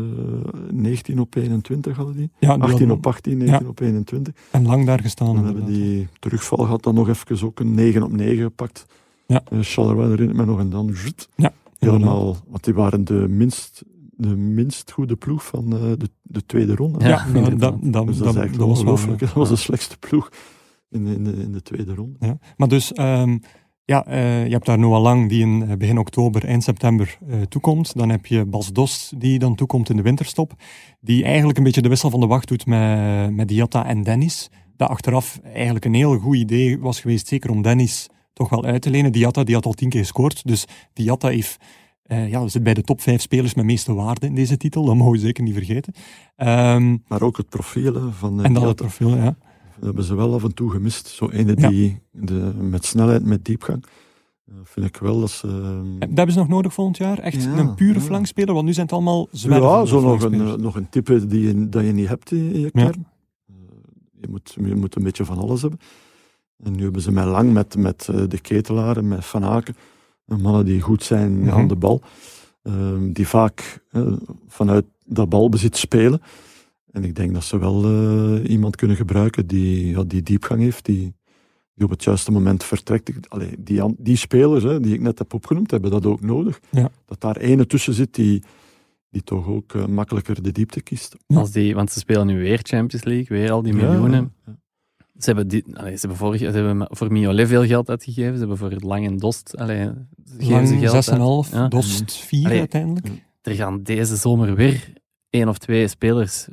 19 op 21 hadden die. Ja, die 18 hadden- op 18, 19 op 21. En lang daar gestaan. Dan hebben die terugval gehad dan nog even ook een 9 op 9 gepakt. Ja. Eh, Charleroi herinnert me nog en dan zut, Ja, helemaal. Want die waren de minst, de minst goede ploeg van eh, de, de tweede ronde. Ja, Ja, dat, dat, Dus dat, dat- is dat was wel, ongelooflijk. Dat was de slechtste ploeg in, de- in, de, in de tweede ronde. Ja. Maar dus, ehm, ja, eh, je hebt daar Noah Lang die in eh, begin oktober, eind september eh, toekomt. Dan heb je Bas Dost die dan toekomt in de winterstop. Die eigenlijk een beetje de wissel van de wacht doet met, met Diatta en Dennis. Dat achteraf eigenlijk een heel goed idee was geweest, zeker om Dennis toch wel uit te lenen. Diatta die had al tien keer gescoord, dus Diatta heeft, ja, zit bij de top vijf spelers met meeste waarde in deze titel. Dat mogen we zeker niet vergeten. Ehm, Maar ook het profiel van en dan het profiel, ja. Dat hebben ze wel af en toe gemist. Zo ene Ja. die de, met snelheid, met diepgang. Eh, vind ik wel dat ze... ehm, Dat hebben ze nog nodig volgend jaar. Echt Ja, een pure ja. flankspeler, want nu zijn het allemaal zwervende ja, zo nog een, eh, nog een type die je, dat je niet hebt in, in je kern. Eh, je, moet, je moet een beetje van alles hebben. En nu hebben ze mij lang met, met eh, de ketelaar en met Van Aken. eh, Mannen die goed zijn Mhm. aan de bal. ehm, die vaak eh, vanuit dat balbezit spelen. En ik denk dat ze wel eh, iemand kunnen gebruiken die, ja, die diepgang heeft, die, die op het juiste moment vertrekt. Allee, die, die spelers hè, die ik net heb opgenoemd, hebben dat ook nodig. Ja. Dat daar ene tussen zit die, die toch ook eh, makkelijker de diepte kiest. Ja. Als die, want ze spelen nu weer Champions League, weer al die miljoenen. ja. Ze hebben, die, allee, ze hebben, vorig, ze hebben voor Miolet veel geld uitgegeven. Ze hebben voor Lang en Dost allee, geven ze Lang geld 6,5, uit. Ja. Dost 4 Allee. uiteindelijk. Er gaan deze zomer weer één of twee spelers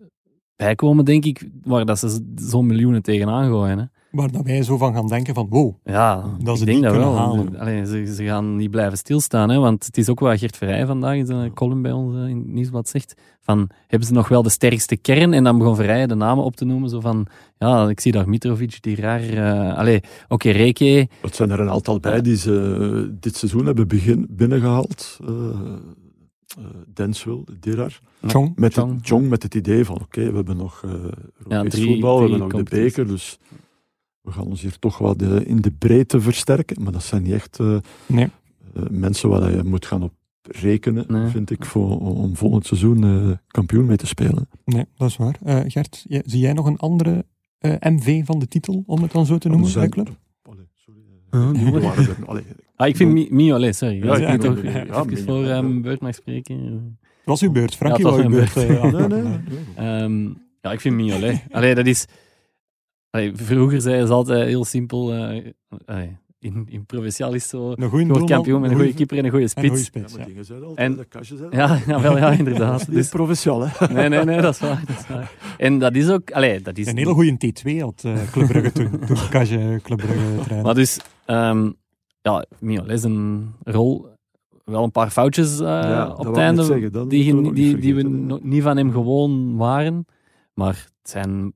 bijkomen, denk ik, waar dat ze zo'n miljoenen tegenaan gooien. Hè. Waar dat wij zo van gaan denken van, wow, Ja, Dat ze die dat kunnen wel. halen. Allee, ze, ze gaan niet blijven stilstaan, hè, want het is ook wat Gert Verheij vandaag in zijn column bij ons eh, in het Nieuwsblad zegt. Van, hebben ze nog wel de sterkste kern? En dan begon Verheij de namen op te noemen, zo van, ja, ik zie daar Mitrovic, die raar... eh allee, oké, Reke, Het zijn er een aantal bij die ze eh, dit seizoen hebben begin, binnengehaald. eh eh, Denswil, Dirar. Chong. Met Chong. het, Jong met het idee van, oké, we hebben nog eh Europees drie- voetbal, we hebben nog de beker, dus we gaan ons hier toch wat eh, in de breedte versterken. Maar dat zijn niet echt eh, Nee. eh, mensen waar je moet gaan op rekenen, Nee. vind ik, voor, om volgend seizoen eh, kampioen mee te spelen. Nee, dat is waar. Eh, Gert, zie jij nog een andere eh, MV van de titel, om het dan zo te noemen, bij club? Allee, sorry. Eh, waren er- allee, Ah, ik vind Mi- Miolet, sorry. Ja, Als ik toch even voor ja. mijn beurt mag spreken. Het was uw beurt. Frankie het uw was beurt. Ehm, ja, ik vind Mignolet. Allee, dat is... Allee, vroeger zeiden ze altijd heel simpel... eh, allee, in, in Provinciaal is zo... Een goede doelman, kampioen met een goede keeper en een goede en een goede spits. spits. Ja, maar ja. dingen zijn altijd, En- de kastjes zijn Ja, ja, wel, ja, inderdaad. Dit is Dus, provinciaal, hè? nee, nee, nee, dat is waar. Dat is waar. En dat is ook... Allee, dat is Een hele goede T2 had eh Club Brugge toen, toen Kage Club Brugge trainde. Maar dus, ehm ja, Mignolet is een rol... Wel een paar foutjes eh, Ja, op het einde zeggen, die, die, niet die we nog niet van hem gewoon waren. Maar het zijn...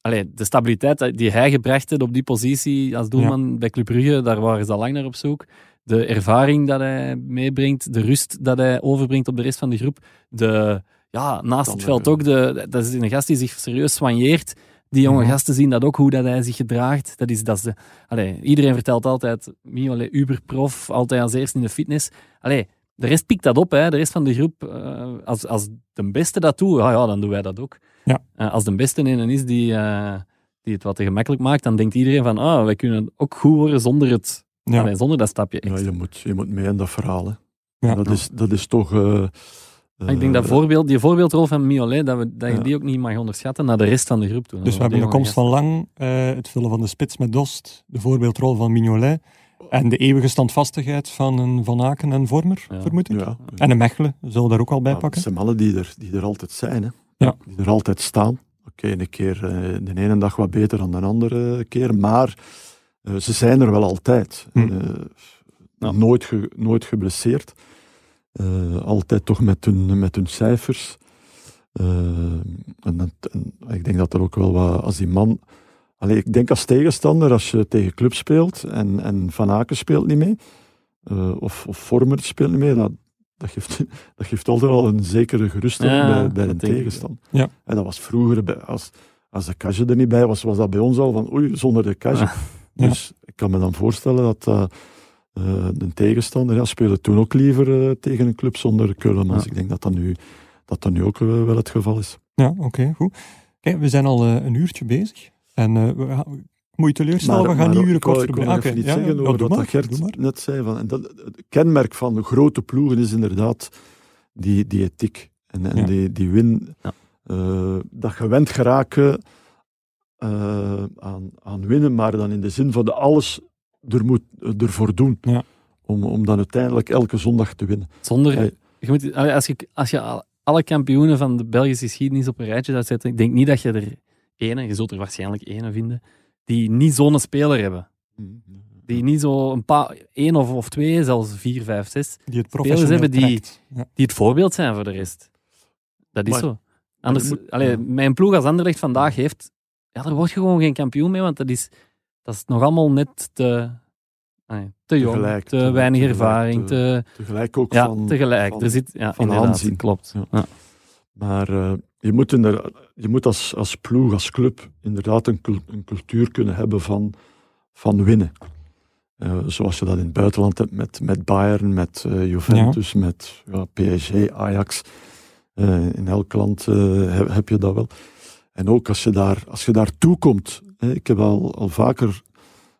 Allee, de stabiliteit die hij gebracht heeft op die positie als doelman bij Club Brugge, daar waren ze al lang naar op zoek. De ervaring dat hij meebrengt, de rust dat hij overbrengt op de rest van de groep. De, ja, naast het veld eh, ook, de, dat is een gast die zich serieus soigneert. Die jonge Mhm. gasten zien dat ook, hoe dat hij zich gedraagt. Dat is, dat is de, allee, iedereen vertelt altijd, Mignolet, uberprof, altijd als eerste in de fitness. Allee, de rest pikt dat op, hè. de rest van de groep. eh, als, als de beste dat doet, ja, ja, dan doen wij dat ook. Ja. Eh, als de beste een is die, eh, die het wat te gemakkelijk maakt, dan denkt iedereen van, ah, wij kunnen ook goed worden zonder, het, Ja. allee, zonder dat stapje Ja, je, moet, je moet mee in dat verhaal. Hè. Ja. dat, is, dat is toch. Ik denk dat eh, voorbeeld, die voorbeeldrol van Miolet, dat, we, dat je Ja. die ook niet mag onderschatten naar de rest van de groep toe. Dus we hebben de komst van Lang, eh, het vullen van de spits met Dost, de voorbeeldrol van Mignolet en de eeuwige standvastigheid van een Van Aken en Vormer, Ja. vermoed ik. Ja, En een Mechelen, zullen we daar ook al bij Ja, pakken. Het zijn mannen die er, die er altijd zijn. Hè. Ja. die er altijd staan. Oké, een keer eh, de ene dag wat beter dan de andere keer, maar eh, ze zijn er wel altijd. Hm. Eh, nooit, ge- nooit geblesseerd. Eh, altijd toch met hun, met hun cijfers. Eh, en, dat- en ik denk dat er ook wel wat, als die man. Allee, ik denk als tegenstander, als je tegen club speelt en, en Van Aken speelt niet mee, eh, of, of Vormer speelt niet mee, dat, dat, geeft, dat geeft altijd al een zekere geruststelling Ja, bij, een ik. tegenstander. Ja. En dat was vroeger, bij, als, als de Kage er niet bij was, was dat bij ons al van oei, zonder de Kage. Ja. Ja. Dus ik kan me dan voorstellen dat eh, de tegenstander, ja, speelde toen ook liever eh, tegen een club zonder Keulemans. Ja. Ik denk dat dat nu, dat dat nu ook wel het geval is. Ja, oké, goed. Kijk, we zijn al eh, een uurtje bezig. En we gaan, moet je teleurstellen, we gaan die uren kort ik iets Oké, ja, zeggen over wat maar, dat Gert maar. net zei. Van, en dat, het kenmerk van de grote ploegen is inderdaad die, die ethiek. En, en die, die win, dat gewend geraken aan, aan winnen, maar dan in de zin van de alles er moet, ervoor doen. Ja. Om, om dan uiteindelijk elke zondag te winnen. Zonder, Hey. je moet, als, je, als je al- alle kampioenen van de Belgische geschiedenis op een rijtje zou zetten, ik denk niet dat je er ene, je zult er waarschijnlijk ene vinden, die niet zo'n speler hebben. Die niet zo een paar, één of, of twee, zelfs vier, vijf, zes, Die het Spelers professioneel hebben die-. Ja. die het voorbeeld zijn voor de rest. Dat is Maar- zo. Anders, moet- allee, ja. mijn ploeg als Anderlecht vandaag heeft, ja, daar word je gewoon geen kampioen mee, want dat is, dat is nog allemaal net te, te jong, Tegelijk, te, te- weinig tegelijk, ervaring, te- te, Tegelijk ook ja, van... tegelijk. van- er zit, ja, van inderdaad, aanzien. klopt. Ja. Ja. Maar eh, je moet, inder- je moet als, als ploeg, als club, inderdaad een, een cultuur kunnen hebben van, van winnen. Eh, zoals je dat in het buitenland hebt met, met Bayern, met eh, Juventus, met ja, PSG, Ajax. Eh, in elk land eh, heb, heb je dat wel. En ook als je daar, als je daar toekomt. Ik heb al, al vaker,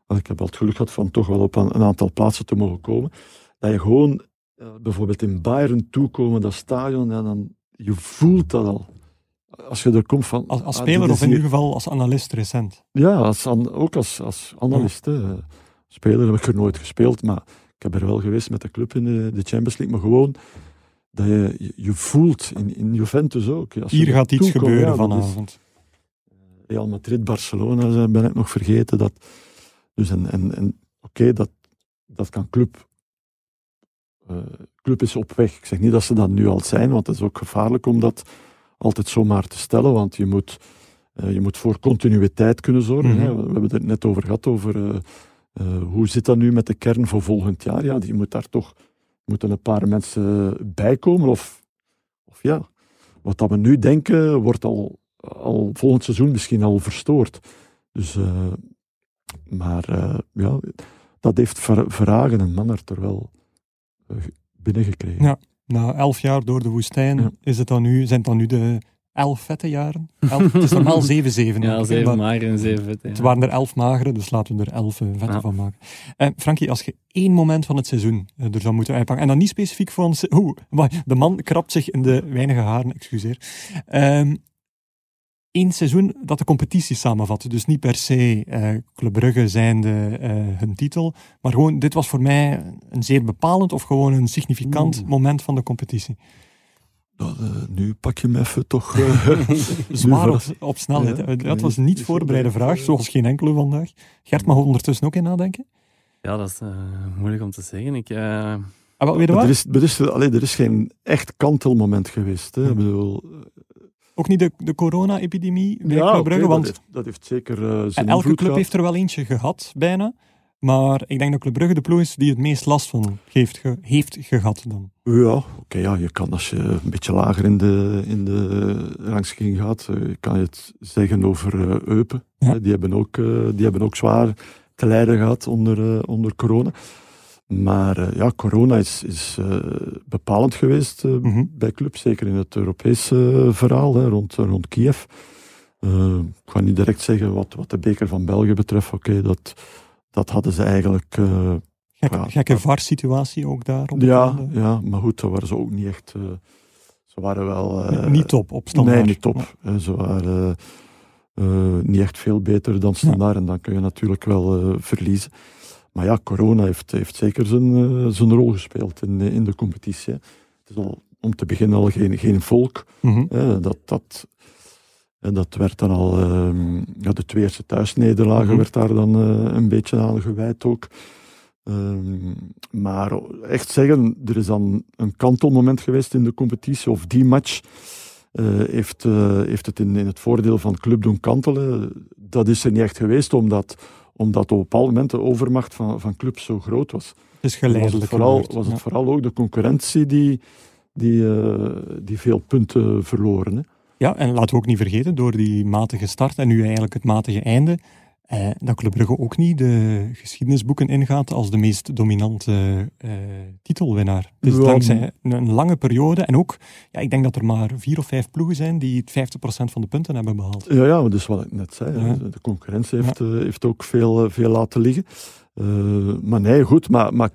ik heb al het geluk gehad van toch wel op een, een aantal plaatsen te mogen komen. Dat je gewoon eh, bijvoorbeeld in Bayern toekomen, dat stadion, en dan, je voelt dat al. Als je er komt van... Als, als ah, speler of in ieder geval als analist recent. Ja, als, ook als, als analist. Speler heb ik er nooit gespeeld, maar ik heb er wel geweest met de club in de, de Champions League. Maar gewoon, dat je, je, voelt, in, in Juventus ook. Als Hier er gaat iets toekomt, gebeuren ja, dat is- vanavond. Real Madrid, Barcelona eh, ben ik nog vergeten. Dat, dus en, en, en oké, dat, dat kan club. eh, club is op weg. Ik zeg niet dat ze dat nu al zijn, want het is ook gevaarlijk om dat altijd zomaar te stellen. Want je moet, eh, je moet voor continuïteit kunnen zorgen. Mhm. hè. We, we hebben het net over gehad, over hoe zit dat nu met de kern voor volgend jaar. Ja, die moet daar toch moeten een paar mensen bij komen. Of, of ja, wat dat we nu denken, wordt al, al volgend seizoen misschien al verstoord. Dus, eh, maar eh, ja, dat heeft Ver- Verhagen en er wel eh, binnengekregen. Ja. Na elf jaar door de woestijn Ja. is het dan nu, zijn het dan nu de elf vette jaren. Elf, het is normaal zeven, zeven. Ja, zeven maar mager en zeven vet. Het waren er elf magere, dus laten we er elf eh, vette Ja. van maken. En Frankie, als je één moment van het seizoen er zou moeten uitpakken, en dan niet specifiek voor ons... Oeh, maar de man krabt zich in de weinige haren, excuseer. Eén seizoen dat de competitie samenvat. Dus niet per se eh Club Brugge zijnde eh, hun titel, maar gewoon, dit was voor mij een zeer bepalend of gewoon een significant Oeh. moment van de competitie. Dat, eh, nu pak je me even toch... Zwaar op, snelheid. Ja, dat was niet. voorbereide vraag, zoals geen enkele vandaag. Gert mag ondertussen ook in nadenken. Ja, dat is eh, moeilijk om te zeggen. Ik, eh, Ah, wat, weet je Maar er, is, er, is, allee, er is geen echt kantelmoment geweest. Hè. Ik bedoel, Ook niet de, de corona-epidemie bij ja, Club Brugge, want heeft, dat heeft zeker zijn en elke club gehad. heeft er wel eentje gehad, bijna. Maar ik denk dat Club Brugge de ploeg is die het meest last van heeft, ge- heeft gehad dan. Ja, oké, ja, je kan als je een beetje lager in de, in de rangschikking gaat, eh, kan je het zeggen over eh, Eupen. Ja. Die, hebben ook, die hebben ook zwaar te lijden gehad onder, onder corona. Maar eh, ja, corona is, is eh, bepalend geweest eh, Mhm. bij clubs, zeker in het Europese verhaal hè, rond, rond Kiev. Eh, ik ga niet direct zeggen wat, wat de beker van België betreft. Oké, dat, dat hadden ze eigenlijk Gekke, Ja. gekke VAR-situatie ook daar. Op ja, ja, maar goed, dat waren ze ook niet echt. ze waren wel. niet top op standaard. Nee, niet top. Eh, Ze waren niet echt veel beter dan standaard. En dan kun je natuurlijk wel verliezen. Maar ja, corona heeft, heeft zeker zijn, eh, zijn rol gespeeld in, in de competitie. hè. Het is al om te beginnen al geen, geen volk. Mhm. Hè, dat, dat, en dat werd dan al, ehm, ja, de twee eerste thuisnederlagen Mhm. werd daar dan eh, een beetje aan gewijd ook. Ehm, maar echt zeggen, er is dan een kantelmoment geweest in de competitie, of die match eh, heeft, eh, heeft het in, in het voordeel van club doen kantelen. Dat is er niet echt geweest, omdat, omdat op een bepaald moment de overmacht van, van club zo groot was. Het is Was geleidelijk het vooral, gebeurd, was het ja. vooral ook de concurrentie die, die, eh, die veel punten verloren. Hè. Ja, en laten we ook niet vergeten, door die matige start en nu eigenlijk het matige einde, eh, dat Club Brugge ook niet de geschiedenisboeken ingaat als de meest dominante eh, titelwinnaar. Ja, dankzij een, lange periode en ook, ja, ik denk dat er maar vier of vijf ploegen zijn die het 50% van de punten hebben behaald. Ja, ja, dus wat ik net zei, Ja. de concurrentie heeft, eh, heeft ook veel, eh, veel laten liggen. Maar nee, goed, maar, maar,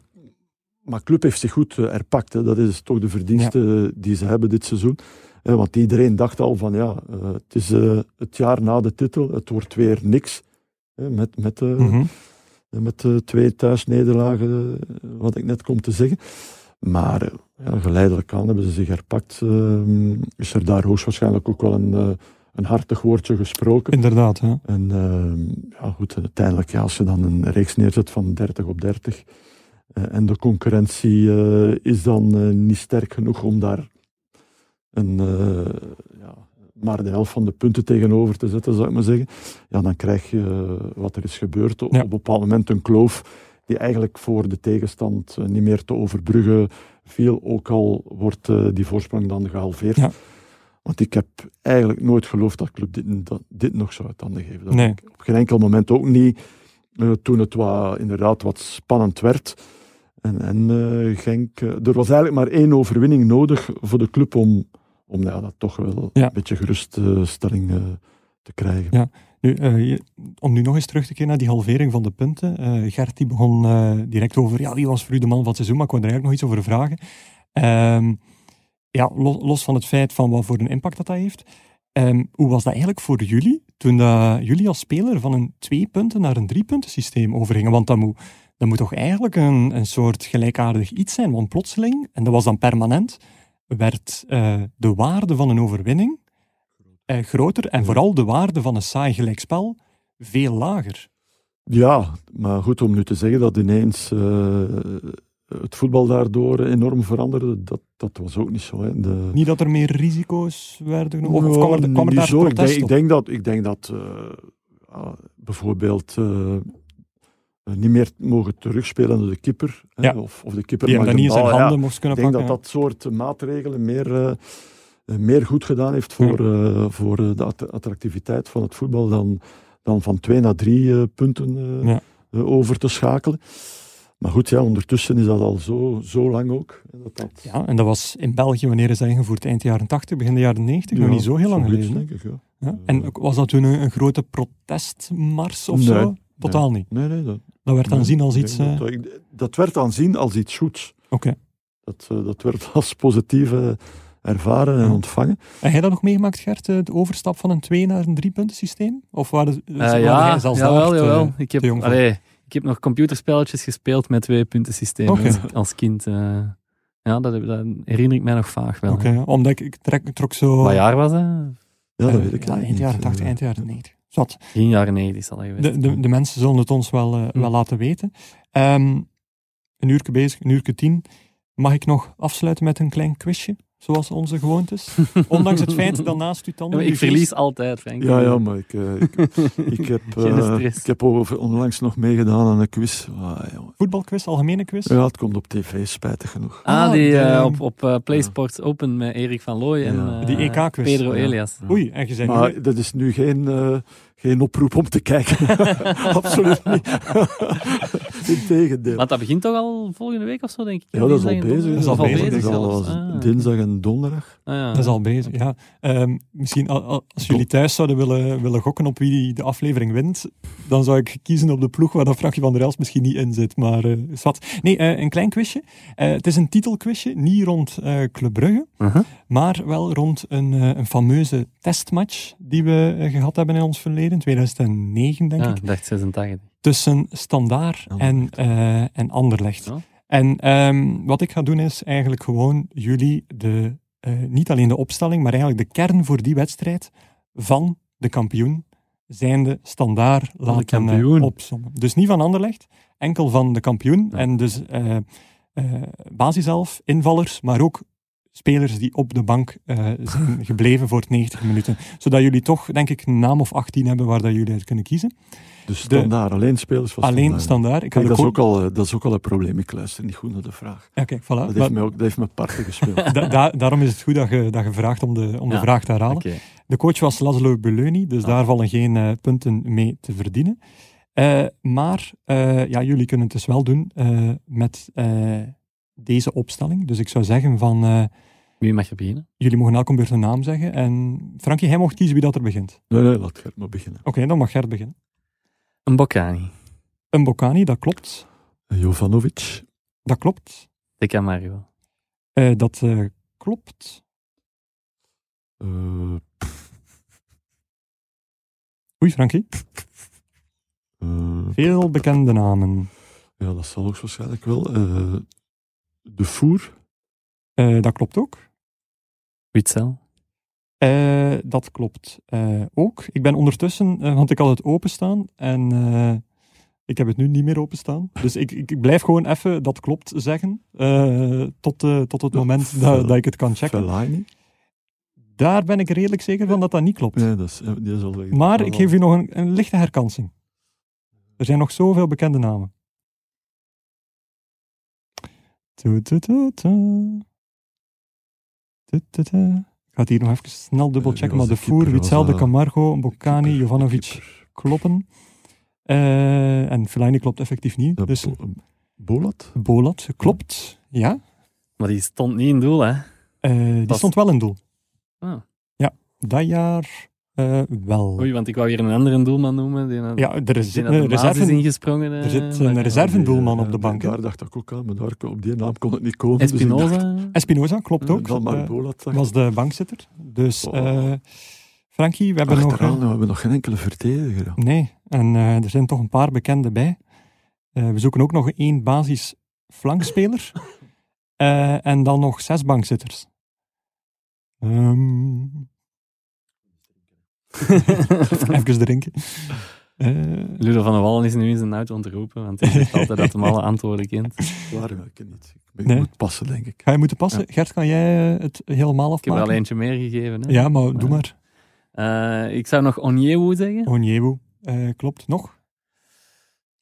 maar club heeft zich goed herpakt. Hè. Dat is toch de verdienste die ze hebben dit seizoen. Want iedereen dacht al van ja, het is het jaar na de titel, het wordt weer niks. Met, met, eh, Mhm. met de twee thuisnederlagen, eh, wat ik net kom te zeggen. Maar eh, ja, geleidelijk aan hebben ze zich herpakt. eh, is er daar hoogstwaarschijnlijk ook wel een, eh, een hartig woordje gesproken. Inderdaad, hè. En eh, ja, goed, uiteindelijk, ja, als je dan een reeks neerzet van 30 op 30 eh, en de concurrentie eh, is dan eh, niet sterk genoeg om daar een, eh, ja, maar de helft van de punten tegenover te zetten, zou ik maar zeggen, ja, dan krijg je eh, wat er is gebeurd. Op een bepaald moment een kloof die eigenlijk voor de tegenstand eh, niet meer te overbruggen viel, ook al wordt eh, die voorsprong dan gehalveerd. Ja. Want ik heb eigenlijk nooit geloofd dat Club dit, dat, dit nog zou uit handen geven. Dat Nee. ik op geen enkel moment ook niet. toen het wat, inderdaad wat spannend werd. En, en eh, Genk, er was eigenlijk maar één overwinning nodig voor de club om, om ja, dat toch wel Ja. een beetje geruststelling eh, te krijgen. Ja. Nu, eh, je- om nu nog eens terug te keren naar die halvering van de punten. Gert die begon direct over ja, wie was voor u de man van het seizoen, maar ik wil er eigenlijk nog iets over vragen. Ehm, ja, los, los van het feit van wat voor een impact dat, dat heeft. ehm, hoe was dat eigenlijk voor jullie toen jullie als speler van een twee punten naar een drie punten systeem overgingen? Want dat moet, dat moet toch eigenlijk een, een soort gelijkaardig iets zijn, want plotseling, en dat was dan permanent, werd eh, de waarde van een overwinning eh, groter en vooral de waarde van een saai gelijkspel veel lager. Ja, maar goed om nu te zeggen dat ineens eh, het voetbal daardoor enorm veranderde, dat, dat was ook niet zo. Hè. De, Niet dat er meer risico's werden genomen, of, kwam er, kwam er niet daar zo. Ik denk, ik denk dat, ik denk dat ja, bijvoorbeeld niet meer mogen terugspelen door de keeper. hè. Of, of de keeper Die mag dan niet in zijn handen moest kunnen Ik denk pakken. dat dat soort maatregelen meer, eh, eh, meer goed gedaan heeft voor, eh, voor eh, de att- attractiviteit van het voetbal dan, dan van twee naar drie eh, punten eh, Ja. eh, over te schakelen. Maar goed, ja, ondertussen is dat al zo, zo lang ook. Dat dat, Ja, en dat was in België, wanneer is dat ingevoerd? Eind jaren 80, begin de jaren 90, nog niet zo heel lang geleden. denk ik, ja. En was dat toen een, een grote protestmars of Nee, zo? Totaal niet. Nee, nee, dat, Dat werd Nee, aanzien als ik iets... eh, Dat, ik- dat werd aanzien als iets goeds. Oké. Dat, eh, dat werd als positief eh, ervaren en Ja. ontvangen. Heb jij dat nog meegemaakt, Gert, eh, de overstap van een twee naar een drie punten systeem? Of waren, waren ja, zelfs jawel, daar jawel. Ik heb, allee, ik heb nog computerspelletjes gespeeld met twee punten systeem als, als kind. eh. ja, dat, herinner ik mij nog vaag wel. Oké, omdat ik, ik, trek, ik trok zo... Wat jaar was dat? Ja, dat weet ik ja, eind niet. jaren 80, Eh, eind jaren 90. Zat. Begin jaren 90 zal dat geweest De, de, mensen zullen het ons wel, Hm. wel laten weten. Ehm, een uurtje bezig, een uurtje tien. Mag ik nog afsluiten met een klein quizje, zoals onze gewoonte is? Ondanks het feit dat naast u tanden... ik verlies altijd, Frank. Ja, ja, maar ik, eh, ik, ik heb, eh, ik heb over- onlangs nog meegedaan aan een quiz. Ah. Voetbalquiz, algemene quiz? ja, het komt op tv, spijtig genoeg. Ah, Ah, die eh, op, op PlaySports Open met Erik van Looy en Ja. eh, Die EK-quiz. Pedro Ja. Elias. Oei, en je nu- Maar dat is nu geen, eh, geen oproep om te kijken. Absoluut niet. Integendeel. Want dat begint toch al volgende week of zo, denk ik? Ja, dat is al Dinsdag en bezig. Dat is al donderdag? bezig. Dat is al Ah. dinsdag en donderdag. Ah, ja. Dat is al bezig, ja. Ehm, misschien al- al- als jullie thuis zouden willen, willen gokken op wie de aflevering wint, dan zou ik kiezen op de ploeg waar dat Frankie van der Els misschien niet in zit. Maar eh, is wat. Nee, eh, een klein quizje. Eh, het is een titelquizje, niet rond eh Club Brugge, Uh-huh. maar wel rond een, eh, een fameuze testmatch die we eh, gehad hebben in ons verleden, 2009 denk Ja, ik, ik dacht 86. tussen Standaard en, Anderlecht. eh en Anderlecht. Ja. En ehm, wat ik ga doen is eigenlijk gewoon jullie de, eh, niet alleen de opstelling, maar eigenlijk de kern voor die wedstrijd van de kampioen zijnde standaard laten kampioen. opsommen. Dus niet van Anderlecht, enkel van de kampioen. Ja. En dus eh eh basiself, invallers, maar ook spelers die op de bank eh, zijn gebleven voor het 90 minuten. Zodat jullie toch, denk ik, een naam of 18 hebben waar dat jullie uit kunnen kiezen. Dus standaard, alleen spelers van Alleen standaard. standaard. Ik Kijk, dat, is ook al, eh, dat is ook al een probleem. Ik luister niet goed naar de vraag. Ja, kijk, voilà. Dat Maar- heeft, mij ook, dat heeft me parten gespeeld. Da- da- daarom is het goed dat je, dat je vraagt om de, om de vraag te herhalen. De coach was Laszlo Beleuni, dus Ah. daar vallen geen eh, punten mee te verdienen. Maar ja, jullie kunnen het dus wel doen met deze opstelling. Dus ik zou zeggen van, eh, Wie mag je beginnen? jullie mogen elk beurt een naam zeggen. En Frankie, hij mocht kiezen wie dat er begint. Nee, nee, laat Gert maar beginnen. Oké, dan mag Gert beginnen. Een Boccani. Een Bocani, dat klopt. Jovanovic, Dat klopt. De Camario. Eh, dat eh, klopt. eh, Oei, Frankie. Veel bekende namen. ja, dat zal ook waarschijnlijk wel. De Voer, Eh, dat klopt ook. Witzel. Eh, dat klopt eh, ook. Ik ben ondertussen, want ik had het openstaan en eh, ik heb het nu niet meer openstaan. Dus ik, ik, ik blijf gewoon even dat klopt zeggen eh, tot, eh, tot het moment dat, dat ik het kan checken. Fellaini. Daar ben ik redelijk zeker van dat dat niet klopt. Nee, dat is, die is al weg. Maar ik geef u nog een, een lichte herkansing. Er zijn nog zoveel bekende namen. Ik ga het hier nog even snel dubbelchecken, wie maar was de Voer, keeper? Witzel, de Was, eh, Camargo, Boccani, Keeper, Jovanovic kloppen. Eh, en Fellaini klopt effectief niet. Dus Bo- eh, Bolat? Bolat klopt, ja. Maar die stond niet in doel, hè? Eh, die stond wel in doel. Ah. Dat jaar eh, wel. Oei, want ik wou hier een andere doelman noemen. Die, Ja, er is die een reserve, ingesprongen. er eh, zit een maar- reservendoelman Ja, op de bank. Daar dacht ik ook aan, maar daar, kon- op die naam kon het niet komen. dus dacht, Espinoza. Espinoza klopt ook. Maar Eh, was de bankzitter. Dus Oh. eh, Frankie, we hebben nog... Achteraan, eh, we hebben nog geen enkele verdediger. nee, en eh, er zijn toch een paar bekende bij. Eh, we zoeken ook nog één basis flankspeler. Eh, en dan nog zes bankzitters. Ehm, even drinken. Eh, Ludo van der Wallen is nu in zijn auto ontroepen, want hij zegt altijd dat hem alle antwoorden kent. Waar wil ik het niet. Ik, ben, Nee. ik moet passen, denk ik. ga je moeten passen? Gert, kan jij eh, het helemaal Ik heb er afmaken? al eentje meer gegeven. Hè? Ja, maar doe maar. Eh, ik zou nog Onyewu zeggen. Onyewu, eh, klopt. Nog?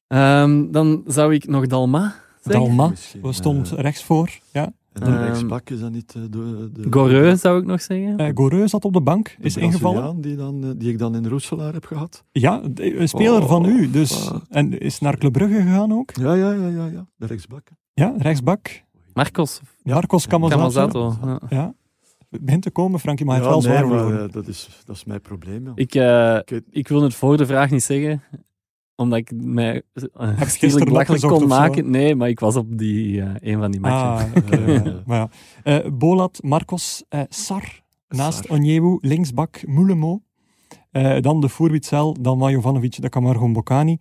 Ehm, dan zou ik nog Dalma zeggen. Dalma, stond rechts voor. Ja. En de Ehm, rechtsbak is dat niet eh, de, de... Goreu zou ik nog zeggen. Eh Goreu zat op de bank, de is ingevallen. Die, dan, eh, die ik dan in Roeselaar heb gehad. Ja, de- een speler Oh, van u. Dus, wat. en is naar Club Brugge gegaan ook. Ja, ja, ja, ja, ja. De rechtsbak. Ja, rechtsbak. Marcos Marcos Camazzato. Camazato. Ja. Ja. Het begint te komen, Frankie, maar het ja, wel zwaar nee, maar dat, is, dat is mijn probleem. Ja. Ik, eh, Ik ik wil het voor de vraag niet zeggen, omdat ik mij uh, stielijk belachelijk kon zo? maken. Nee, maar ik was op die, eh, een van die matchen. Ah. Ja. ja. maar ja. Eh, Bolat, Marcos, eh, Sar, naast Sar. Onyewu, linksbak, Moulemo. Dan de Voerwitzel, dan van Jovanovic, de Camargo Boccani.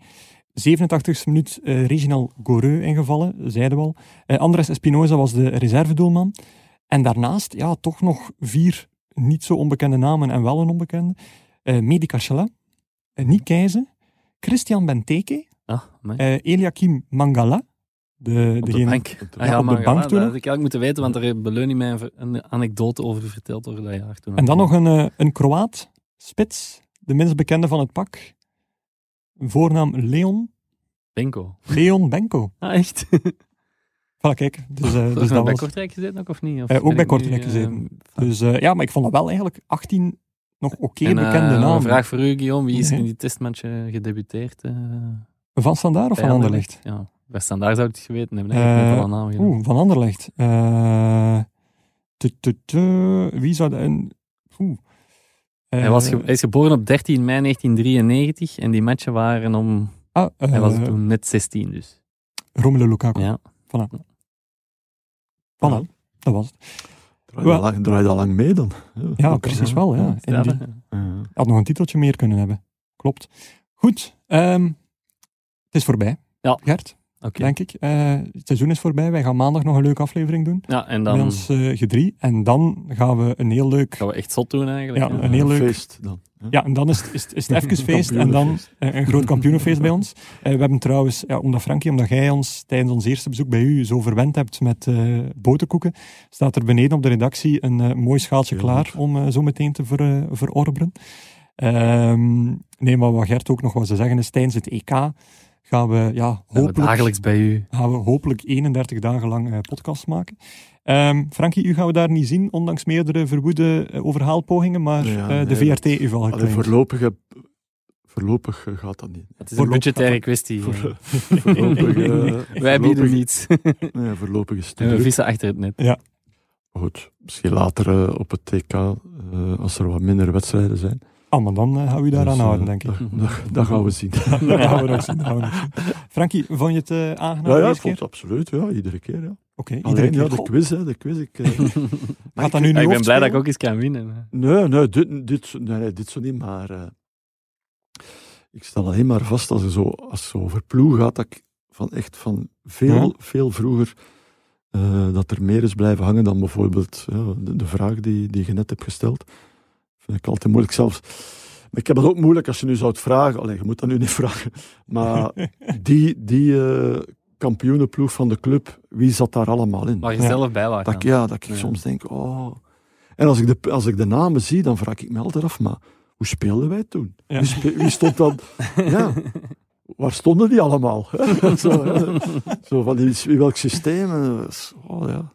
87e minuut Reginald Goreu ingevallen, zeiden we al. Andres Espinoza was de reservedoelman. En daarnaast, ja, toch nog vier niet zo onbekende namen en wel een onbekende. Eh Medi eh, Nick Keizer, Christian Benteke, Ah, eh, Eliakim Mangala, de, op de degene- bank. op de- Ah, ja, op de maar bank toen Dat had ik eigenlijk moeten weten, want er heeft Beleunie mij een anekdote over verteld over dat jaar. Toen En dan nog een, eh, een Kroaat, Spits, de minst bekende van het pak. Voornaam Leon. Benko. Leon Benko. Ah, echt? Voilà, kijk. Dus, eh, Dus dus dat bij was, Kortrijk gezeten ook, of niet? Of Eh, ook bij nu, Kortrijk gezeten. dus eh, ja, maar ik vond dat wel eigenlijk 18 nog oké eh, bekende nog namen. Een vraag voor u, Guillaume. Wie is in die testmatch eh, gedebuteerd? eh, Van Standaard of van Anderlecht? Ja, bij Standaard zou ik het geweten hebben. Ik heb Eh, naam. Oeh, van Anderlecht. Eh, wie zou dat... Hij, was Eh, hij is geboren op 13 mei 1993 en die matchen waren om... ah, eh, hij was toen net 16 dus. Romelu Lukaku. Ja. Voilà, dat was het. Draai je lang, draai je al lang mee dan? Ja, precies wel. Ja. Die- had nog een titeltje meer kunnen hebben. Klopt. Goed. ehm, het is voorbij. Ja. Gert, Oké. denk ik. Eh, het seizoen is voorbij. Wij gaan maandag nog een leuke aflevering doen. Ja, en dan ons eh gedrie. En dan gaan we een heel leuk... gaan we echt zot doen eigenlijk. Ja, een heel leuk- feest dan. hè. Ja, en dan is het, is, het- is het even feest en dan eh, een groot kampioenenfeest bij ons. Eh, we hebben trouwens, ja, omdat Frankie, omdat jij ons tijdens ons eerste bezoek bij u zo verwend hebt met eh boterkoeken, staat er beneden op de redactie een mooi schaaltje Heel klaar om zo meteen te ver, verorberen. Ehm, nee, maar wat Gert ook nog wat te zeggen is, tijdens het EK gaan we, ja, we hopelijk, dagelijks bij u. gaan we hopelijk 31 dagen lang eh podcast maken. Ehm Frankie, u gaan we daar niet zien, ondanks meerdere verwoede eh, overhaalpogingen, maar Ja, eh, de nee, VRT heeft al Allee, geclaimd. voorlopig, gaat dat niet. Het is een budgettaire gaat kwestie. Voor, voorlopig, Wij bieden niets. Nee, voorlopig is het te En we vissen achter het net. Goed, misschien later op het TK, eh, als er wat minder wedstrijden zijn. Ah, maar dan eh, gaan we u daaraan Dus, eh, houden, denk ik. Dat, gaan we zien. dat gaan we nog zien. we. Frankie, vond je het eh, aangenaam Ja, ja, ik vond het absoluut. Ja, iedere keer. Ja. Oké, iedere Alleen keer. ja, de quiz, hè, de quiz. Ik, eh, maar Gaat dat ik- nu ben blij dat ik ook eens kan winnen. Nee, nee, dit, dit, nee, dit zo niet, maar eh, ik stel alleen maar vast als, je zo, als zo over ploeg gaat, dat ik van echt van veel, Ja. veel vroeger eh, dat er meer is blijven hangen dan bijvoorbeeld de, de vraag die, die je net hebt gesteld. Vind ik altijd moeilijk zelfs. Maar ik heb het ook moeilijk als je nu zou het vragen. Allee, je moet dat nu niet vragen. Maar die, die eh, kampioenenploeg van de club, wie zat daar allemaal in? Waar je Ja. zelf bij was. Dat ik, ja, dat ik Ja. soms denk, oh. En als ik, de, als ik de namen zie, dan vraag ik me altijd af, maar hoe speelden wij toen? Ja. Wie, spe- wie stond dan? ja, waar stonden die allemaal? zo, zo van die, in welk systeem? En, Oh ja,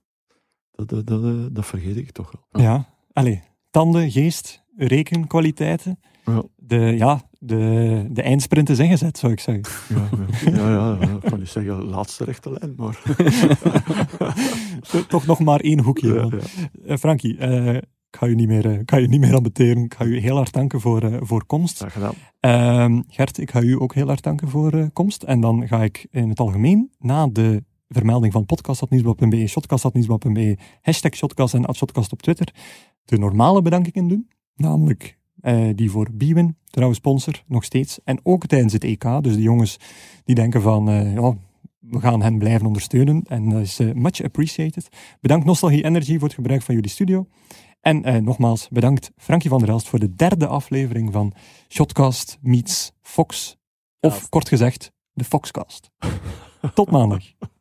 dat, dat, dat, eh, dat vergeet ik toch wel. Ja, allee, tanden, geest, rekenkwaliteiten. Ja. De, ja, de, de eindsprint is ingezet, zou ik zeggen. Ja, ja, ja, ik kan niet zeggen laatste rechte lijn, maar... Toch nog maar één hoekje. Ja. Eh, Frankie, eh, ik ga je niet meer, eh, ik ga je niet meer ambeteren. Ik ga je heel hard danken voor, eh, voor komst. Ehm, Gert, ik ga u ook heel hard danken voor komst. En dan ga ik in het algemeen, na de vermelding van podcast.nieuwsblad.be, shotcast.nieuwsblad.be, hashtag shotcast en @shotcast op Twitter, de normale bedankingen doen. Namelijk eh, die voor Biwin, trouwe sponsor, nog steeds. En ook tijdens het EK. Dus de jongens die denken van, eh, ja, we gaan hen blijven ondersteunen. En dat is eh, much appreciated. Bedankt Nostalgie Energy voor het gebruik van jullie studio. En nogmaals, bedankt Frankie van der Elst voor de derde aflevering van Shotcast meets Fox. Of Ja. kort gezegd, de Foxcast. Tot maandag.